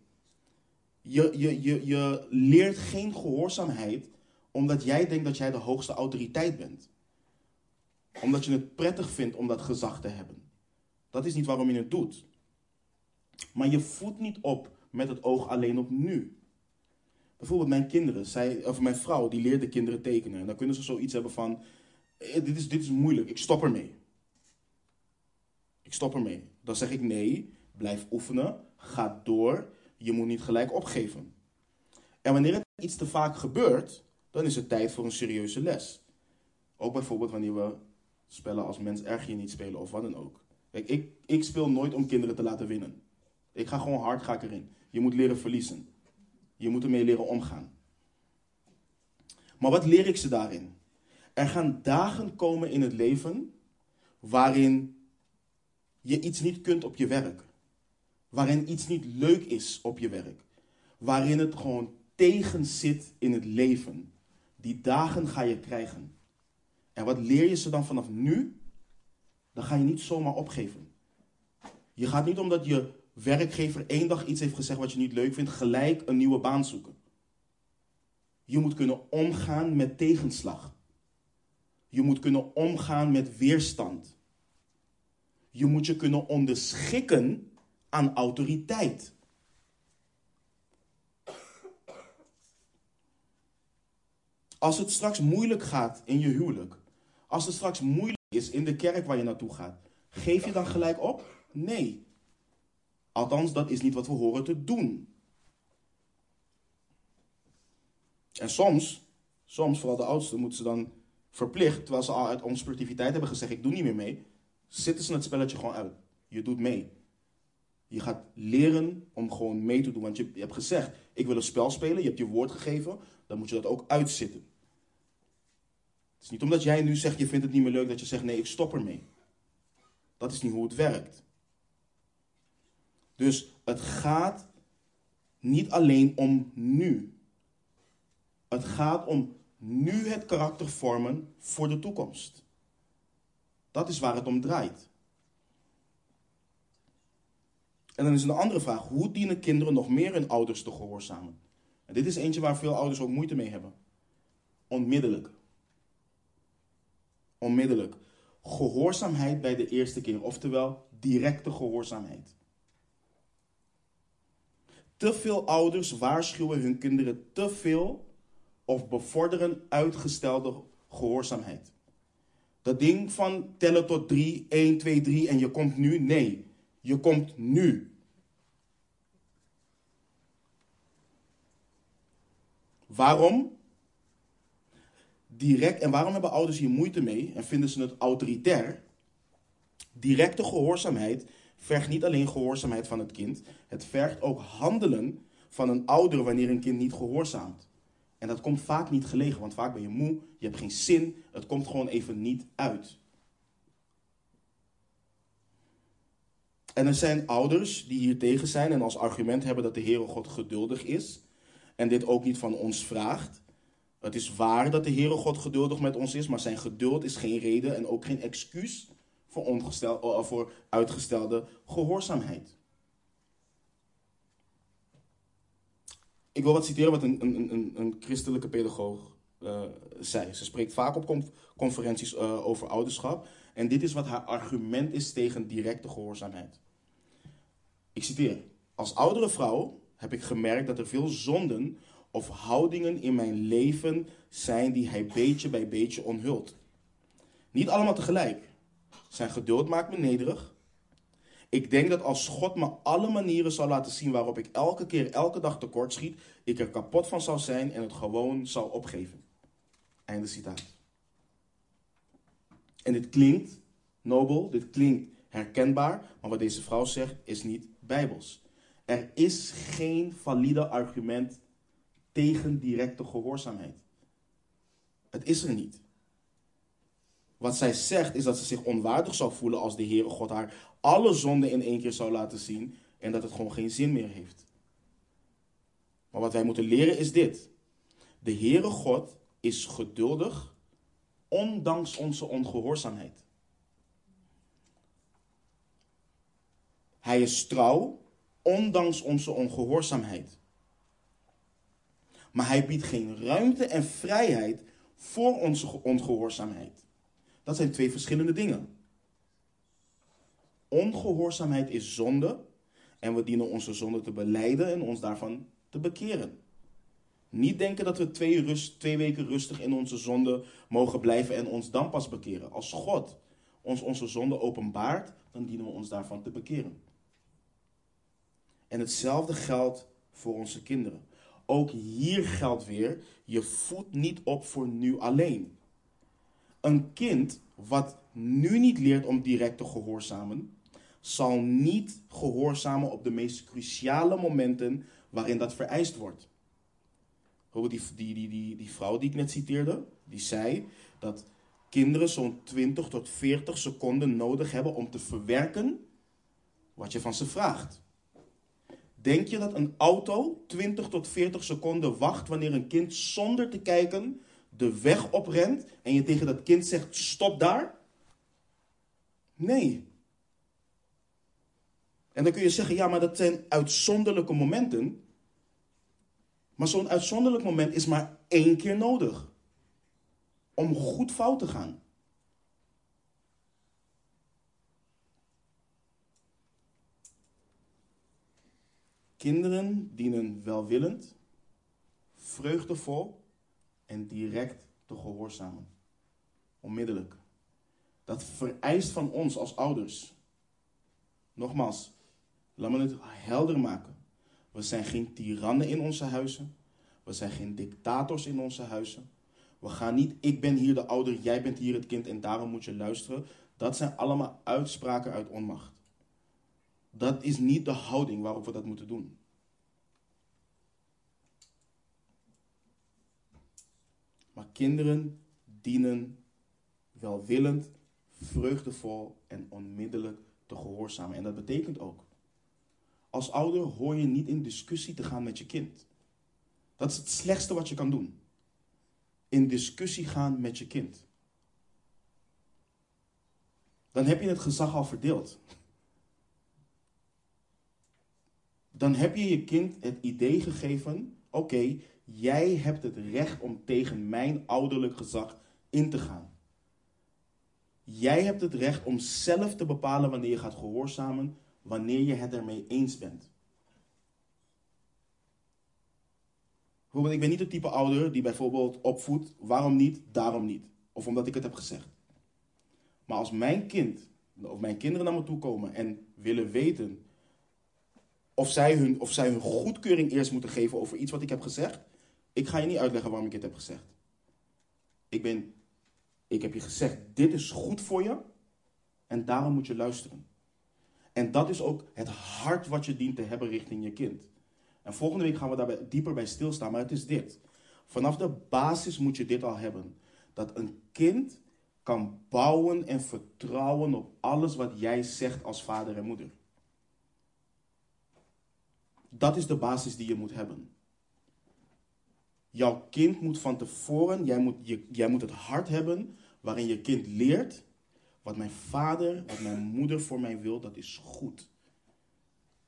Je, je, je, je leert geen gehoorzaamheid omdat jij denkt dat jij de hoogste autoriteit bent. Omdat je het prettig vindt om dat gezag te hebben. Dat is niet waarom je het doet. Maar je voedt niet op met het oog alleen op nu. Bijvoorbeeld mijn kinderen, zij, of mijn vrouw, die leert de kinderen tekenen. En dan kunnen ze zoiets hebben van, eh, dit is, dit is moeilijk, ik stop ermee. Ik stop ermee. Dan zeg ik nee, blijf oefenen, ga door, je moet niet gelijk opgeven. En wanneer het iets te vaak gebeurt, dan is het tijd voor een serieuze les. Ook bijvoorbeeld wanneer we spellen als mens erg je niet spelen of wat dan ook. Kijk, ik, ik speel nooit om kinderen te laten winnen. Ik ga gewoon hard ga ik erin. Je moet leren verliezen. Je moet ermee leren omgaan. Maar wat leer ik ze daarin? Er gaan dagen komen in het leven waarin je iets niet kunt op je werk. Waarin iets niet leuk is op je werk. Waarin het gewoon tegen zit in het leven. Die dagen ga je krijgen. En wat leer je ze dan vanaf nu? Dan ga je niet zomaar opgeven. Je gaat niet omdat je werkgever één dag iets heeft gezegd wat je niet leuk vindt, gelijk een nieuwe baan zoeken. Je moet kunnen omgaan met tegenslag. Je moet kunnen omgaan met weerstand. Je moet je kunnen onderschikken aan autoriteit. Als het straks moeilijk gaat in je huwelijk, als het straks moeilijk is in de kerk waar je naartoe gaat, geef je dan gelijk op? Nee. Althans, dat is niet wat we horen te doen. En soms, Soms, vooral de oudsten, moeten ze dan verplicht, terwijl ze al uit onsportiviteit hebben gezegd: Ik doe niet meer mee, zitten ze het spelletje gewoon uit. Je doet mee. Je gaat leren om gewoon mee te doen. Want je, je hebt gezegd: Ik wil een spel spelen, je hebt je woord gegeven, dan moet je dat ook uitzitten. Het is niet omdat jij nu zegt: Je vindt het niet meer leuk, dat je zegt: Nee, ik stop ermee. Dat is niet hoe het werkt. Dus het gaat niet alleen om nu. Het gaat om nu het karakter vormen voor de toekomst. Dat is waar het om draait. En dan is een andere vraag: hoe dienen kinderen nog meer hun ouders te gehoorzamen? En dit is eentje waar veel ouders ook moeite mee hebben. Onmiddellijk. Onmiddellijk. Gehoorzaamheid bij de eerste keer, oftewel directe gehoorzaamheid. Te veel ouders waarschuwen hun kinderen te veel of bevorderen uitgestelde gehoorzaamheid. Dat ding van tellen tot 3, 1, 2, 3 en je komt nu, nee, je komt nu. Waarom? Direct, en waarom hebben ouders hier moeite mee en vinden ze het autoritair? Directe gehoorzaamheid vergt niet alleen gehoorzaamheid van het kind, het vergt ook handelen van een ouder wanneer een kind niet gehoorzaamt. En dat komt vaak niet gelegen, want vaak ben je moe, je hebt geen zin, het komt gewoon even niet uit. En er zijn ouders die hier tegen zijn en als argument hebben dat de Heere God geduldig is en dit ook niet van ons vraagt. Het is waar dat de Heere God geduldig met ons is, maar zijn geduld is geen reden en ook geen excuus voor, eh, voor uitgestelde gehoorzaamheid. Ik wil wat citeren wat een, een, een, christelijke pedagoog uh, zei. Ze spreekt vaak op conferenties uh, over ouderschap. En dit is wat haar argument is tegen directe gehoorzaamheid. Ik citeer. Als oudere vrouw heb ik gemerkt dat er veel zonden of houdingen in mijn leven zijn die hij beetje bij beetje onthult. Niet allemaal tegelijk. Zijn geduld maakt me nederig. Ik denk dat als God me alle manieren zou laten zien waarop ik elke keer, elke dag tekort schiet, ik er kapot van zou zijn en het gewoon zou opgeven. Einde citaat. En dit klinkt nobel, dit klinkt herkenbaar, maar wat deze vrouw zegt is niet bijbels. Er is geen valide argument tegen directe gehoorzaamheid. Het is er niet. Wat zij zegt is dat ze zich onwaardig zou voelen als de Heere God haar alle zonden in één keer zou laten zien en dat het gewoon geen zin meer heeft. Maar wat wij moeten leren is dit. De Heere God is geduldig, ondanks onze ongehoorzaamheid. Hij is trouw, ondanks onze ongehoorzaamheid. Maar hij biedt geen ruimte en vrijheid voor onze ongehoorzaamheid. Dat zijn twee verschillende dingen. Ongehoorzaamheid is zonde en we dienen onze zonde te beleiden en ons daarvan te bekeren. Niet denken dat we twee, rust, twee weken rustig in onze zonde mogen blijven en ons dan pas bekeren. Als God ons onze zonde openbaart, dan dienen we ons daarvan te bekeren. En hetzelfde geldt voor onze kinderen. Ook hier geldt weer, je voedt niet op voor nu alleen. Een kind wat nu niet leert om direct te gehoorzamen, zal niet gehoorzamen op de meest cruciale momenten waarin dat vereist wordt. Die, die, die, die, die vrouw die ik net citeerde, die zei dat kinderen zo'n 20 tot 40 seconden nodig hebben om te verwerken wat je van ze vraagt. Denk je dat een auto 20 tot 40 seconden wacht wanneer een kind zonder te kijken de weg oprent en je tegen dat kind zegt: stop daar? Nee. En dan kun je zeggen: ja, maar dat zijn uitzonderlijke momenten. Maar zo'n uitzonderlijk moment is maar één keer nodig om goed fout te gaan. Kinderen dienen welwillend, vreugdevol en direct te gehoorzamen. Onmiddellijk. Dat vereist van ons als ouders. Nogmaals, laat me het helder maken. We zijn geen tirannen in onze huizen. We zijn geen dictators in onze huizen. We gaan niet, ik ben hier de ouder, jij bent hier het kind en daarom moet je luisteren. Dat zijn allemaal uitspraken uit onmacht. Dat is niet de houding waarop we dat moeten doen. Maar kinderen dienen welwillend, vreugdevol en onmiddellijk te gehoorzamen. En dat betekent ook, als ouder hoor je niet in discussie te gaan met je kind. Dat is het slechtste wat je kan doen. In discussie gaan met je kind. Dan heb je het gezag al verdeeld. Dan heb je je kind het idee gegeven: oké, jij hebt het recht om tegen mijn ouderlijk gezag in te gaan. Jij hebt het recht om zelf te bepalen wanneer je gaat gehoorzamen, wanneer je het ermee eens bent. Ik ben niet het type ouder die bijvoorbeeld opvoedt, waarom niet, daarom niet. Of omdat ik het heb gezegd. Maar als mijn kind of mijn kinderen naar me toe komen en willen weten of zij, hun, of zij hun goedkeuring eerst moeten geven over iets wat ik heb gezegd, ik ga je niet uitleggen waarom ik het heb gezegd. Ik, ben, ik heb je gezegd, dit is goed voor je en daarom moet je luisteren. En dat is ook het hart wat je dient te hebben richting je kind. En volgende week gaan we daar dieper bij stilstaan, maar het is dit. Vanaf de basis moet je dit al hebben. Dat een kind kan bouwen en vertrouwen op alles wat jij zegt als vader en moeder. Dat is de basis die je moet hebben. Jouw kind moet van tevoren, jij moet, je, jij moet het hart hebben waarin je kind leert, wat mijn vader, wat mijn moeder voor mij wil, dat is goed.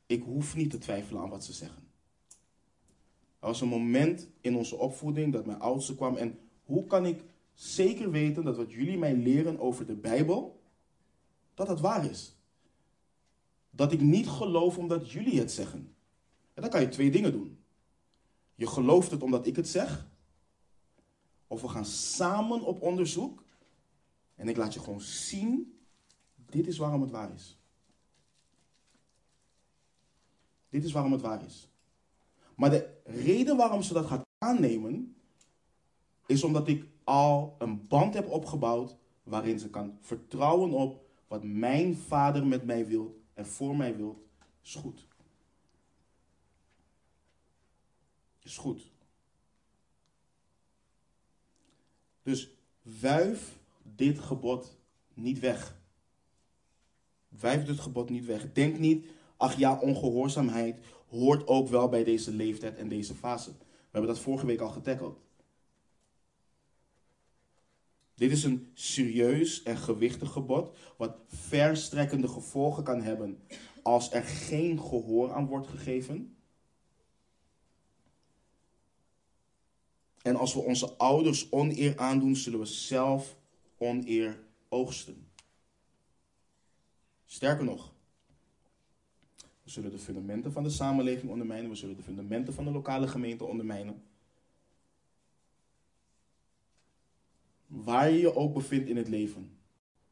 Ik hoef niet te twijfelen aan wat ze zeggen. Er was een moment in onze opvoeding dat mijn oudste kwam en hoe kan ik zeker weten dat wat jullie mij leren over de Bijbel, dat het waar is. Dat ik niet geloof omdat jullie het zeggen. En dan kan je twee dingen doen. Je gelooft het omdat ik het zeg. Of we gaan samen op onderzoek. En ik laat je gewoon zien, dit is waarom het waar is. Dit is waarom het waar is. Maar de reden waarom ze dat gaat aannemen, is omdat ik al een band heb opgebouwd waarin ze kan vertrouwen op wat mijn vader met mij wil en voor mij wil, is goed. Is goed. Dus wuif dit gebod niet weg. Wuif dit gebod niet weg. Denk niet, ach ja, ongehoorzaamheid hoort ook wel bij deze leeftijd en deze fase. We hebben dat vorige week al getackeld. Dit is een serieus en gewichtig gebod, wat verstrekkende gevolgen kan hebben als er geen gehoor aan wordt gegeven. En als we onze ouders oneer aandoen, zullen we zelf oneer oogsten. Sterker nog, we zullen de fundamenten van de samenleving ondermijnen, we zullen de fundamenten van de lokale gemeente ondermijnen. Waar je je ook bevindt in het leven.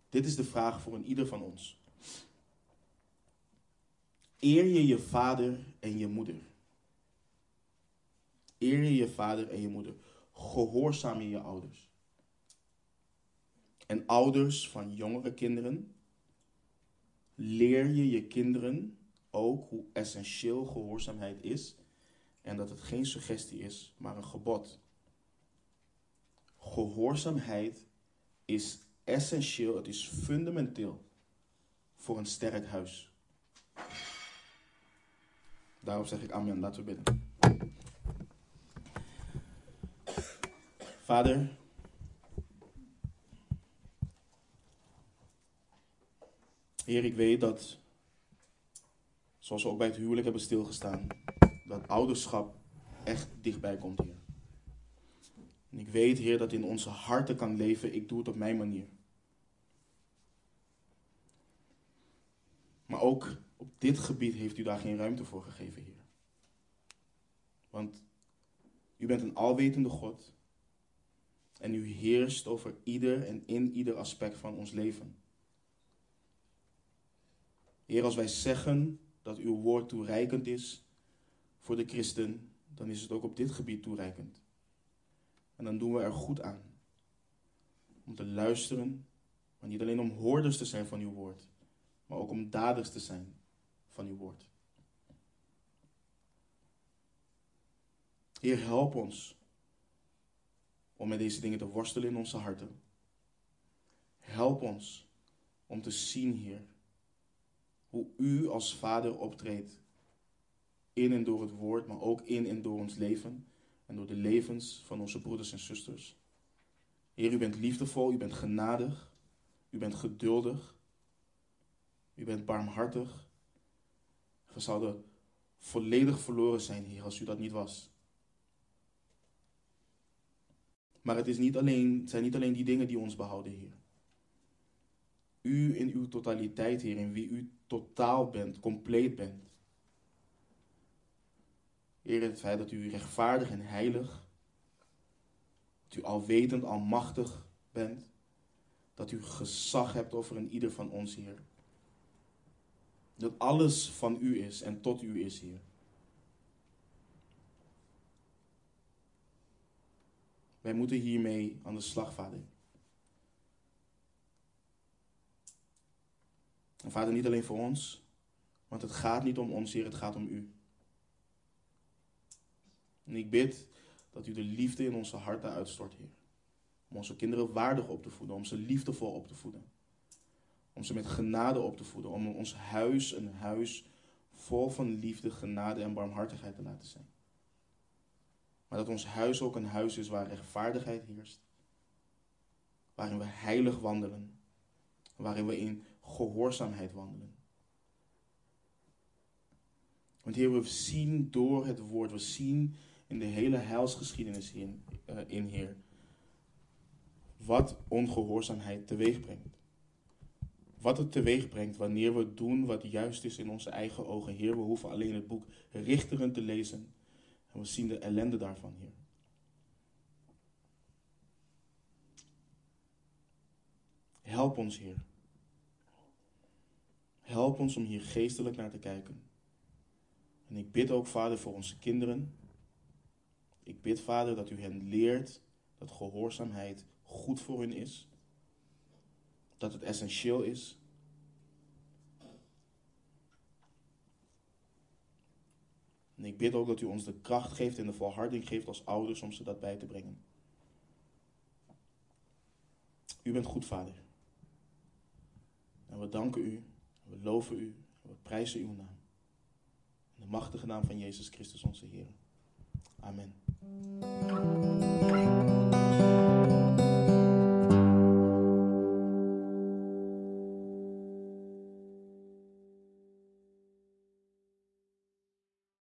Dit is de vraag voor een ieder van ons. Eer je je vader en je moeder. Eer je je vader en je moeder. Gehoorzaam je je ouders. En ouders van jongere kinderen, leer je je kinderen ook hoe essentieel gehoorzaamheid is en dat het geen suggestie is, maar een gebod. Gehoorzaamheid is essentieel, het is fundamenteel voor een sterk huis. Daarom zeg ik amen, laten we bidden. Vader, Heer, ik weet dat, zoals we ook bij het huwelijk hebben stilgestaan, dat ouderschap echt dichtbij komt, Heer. En ik weet, Heer, dat in onze harten kan leven. Ik doe het op mijn manier. Maar ook op dit gebied heeft u daar geen ruimte voor gegeven, Heer. Want u bent een alwetende God. En u heerst over ieder en in ieder aspect van ons leven. Heer, als wij zeggen dat uw woord toereikend is voor de christen, dan is het ook op dit gebied toereikend. En dan doen we er goed aan om te luisteren, maar niet alleen om hoorders te zijn van uw woord, maar ook om daders te zijn van uw woord. Heer, help ons om met deze dingen te worstelen in onze harten. Help ons om te zien, Heer, hoe U als Vader optreedt in en door het woord, maar ook in en door ons leven en door de levens van onze broeders en zusters. Heer, U bent liefdevol, U bent genadig, U bent geduldig, U bent barmhartig. We zouden volledig verloren zijn, Heer, als U dat niet was. Maar het, is niet alleen, zijn niet alleen die dingen die ons behouden, Heer. U in uw totaliteit, Heer, in wie u totaal bent, compleet bent. Heer, het feit dat u rechtvaardig en heilig, dat u alwetend, almachtig bent, dat u gezag hebt over een ieder van ons, Heer. Dat alles van u is en tot u is, Heer. Wij moeten hiermee aan de slag, Vader. En Vader, niet alleen voor ons, want het gaat niet om ons, Heer, het gaat om U. En ik bid dat U de liefde in onze harten uitstort, Heer. Om onze kinderen waardig op te voeden, om ze liefdevol op te voeden. Om ze met genade op te voeden, om ons huis een huis vol van liefde, genade en barmhartigheid te laten zijn. Maar dat ons huis ook een huis is waar rechtvaardigheid heerst. Waarin we heilig wandelen. Waarin we in gehoorzaamheid wandelen. Want Heer, we zien door het woord, we zien in de hele heilsgeschiedenis in, uh, in Heer, wat ongehoorzaamheid teweeg brengt. Wat het teweeg brengt wanneer we doen wat juist is in onze eigen ogen. Heer, we hoeven alleen het boek Richteren te lezen en we zien de ellende daarvan, Heer. Help ons, Heer. Help ons om hier geestelijk naar te kijken. En ik bid ook, Vader, voor onze kinderen. Ik bid, Vader, dat u hen leert dat gehoorzaamheid goed voor hun is. Dat het essentieel is. En ik bid ook dat u ons de kracht geeft en de volharding geeft als ouders om ze dat bij te brengen. U bent goed, Vader. En we danken u, we loven u, we prijzen uw naam. In de machtige naam van Jezus Christus, onze Heer. Amen.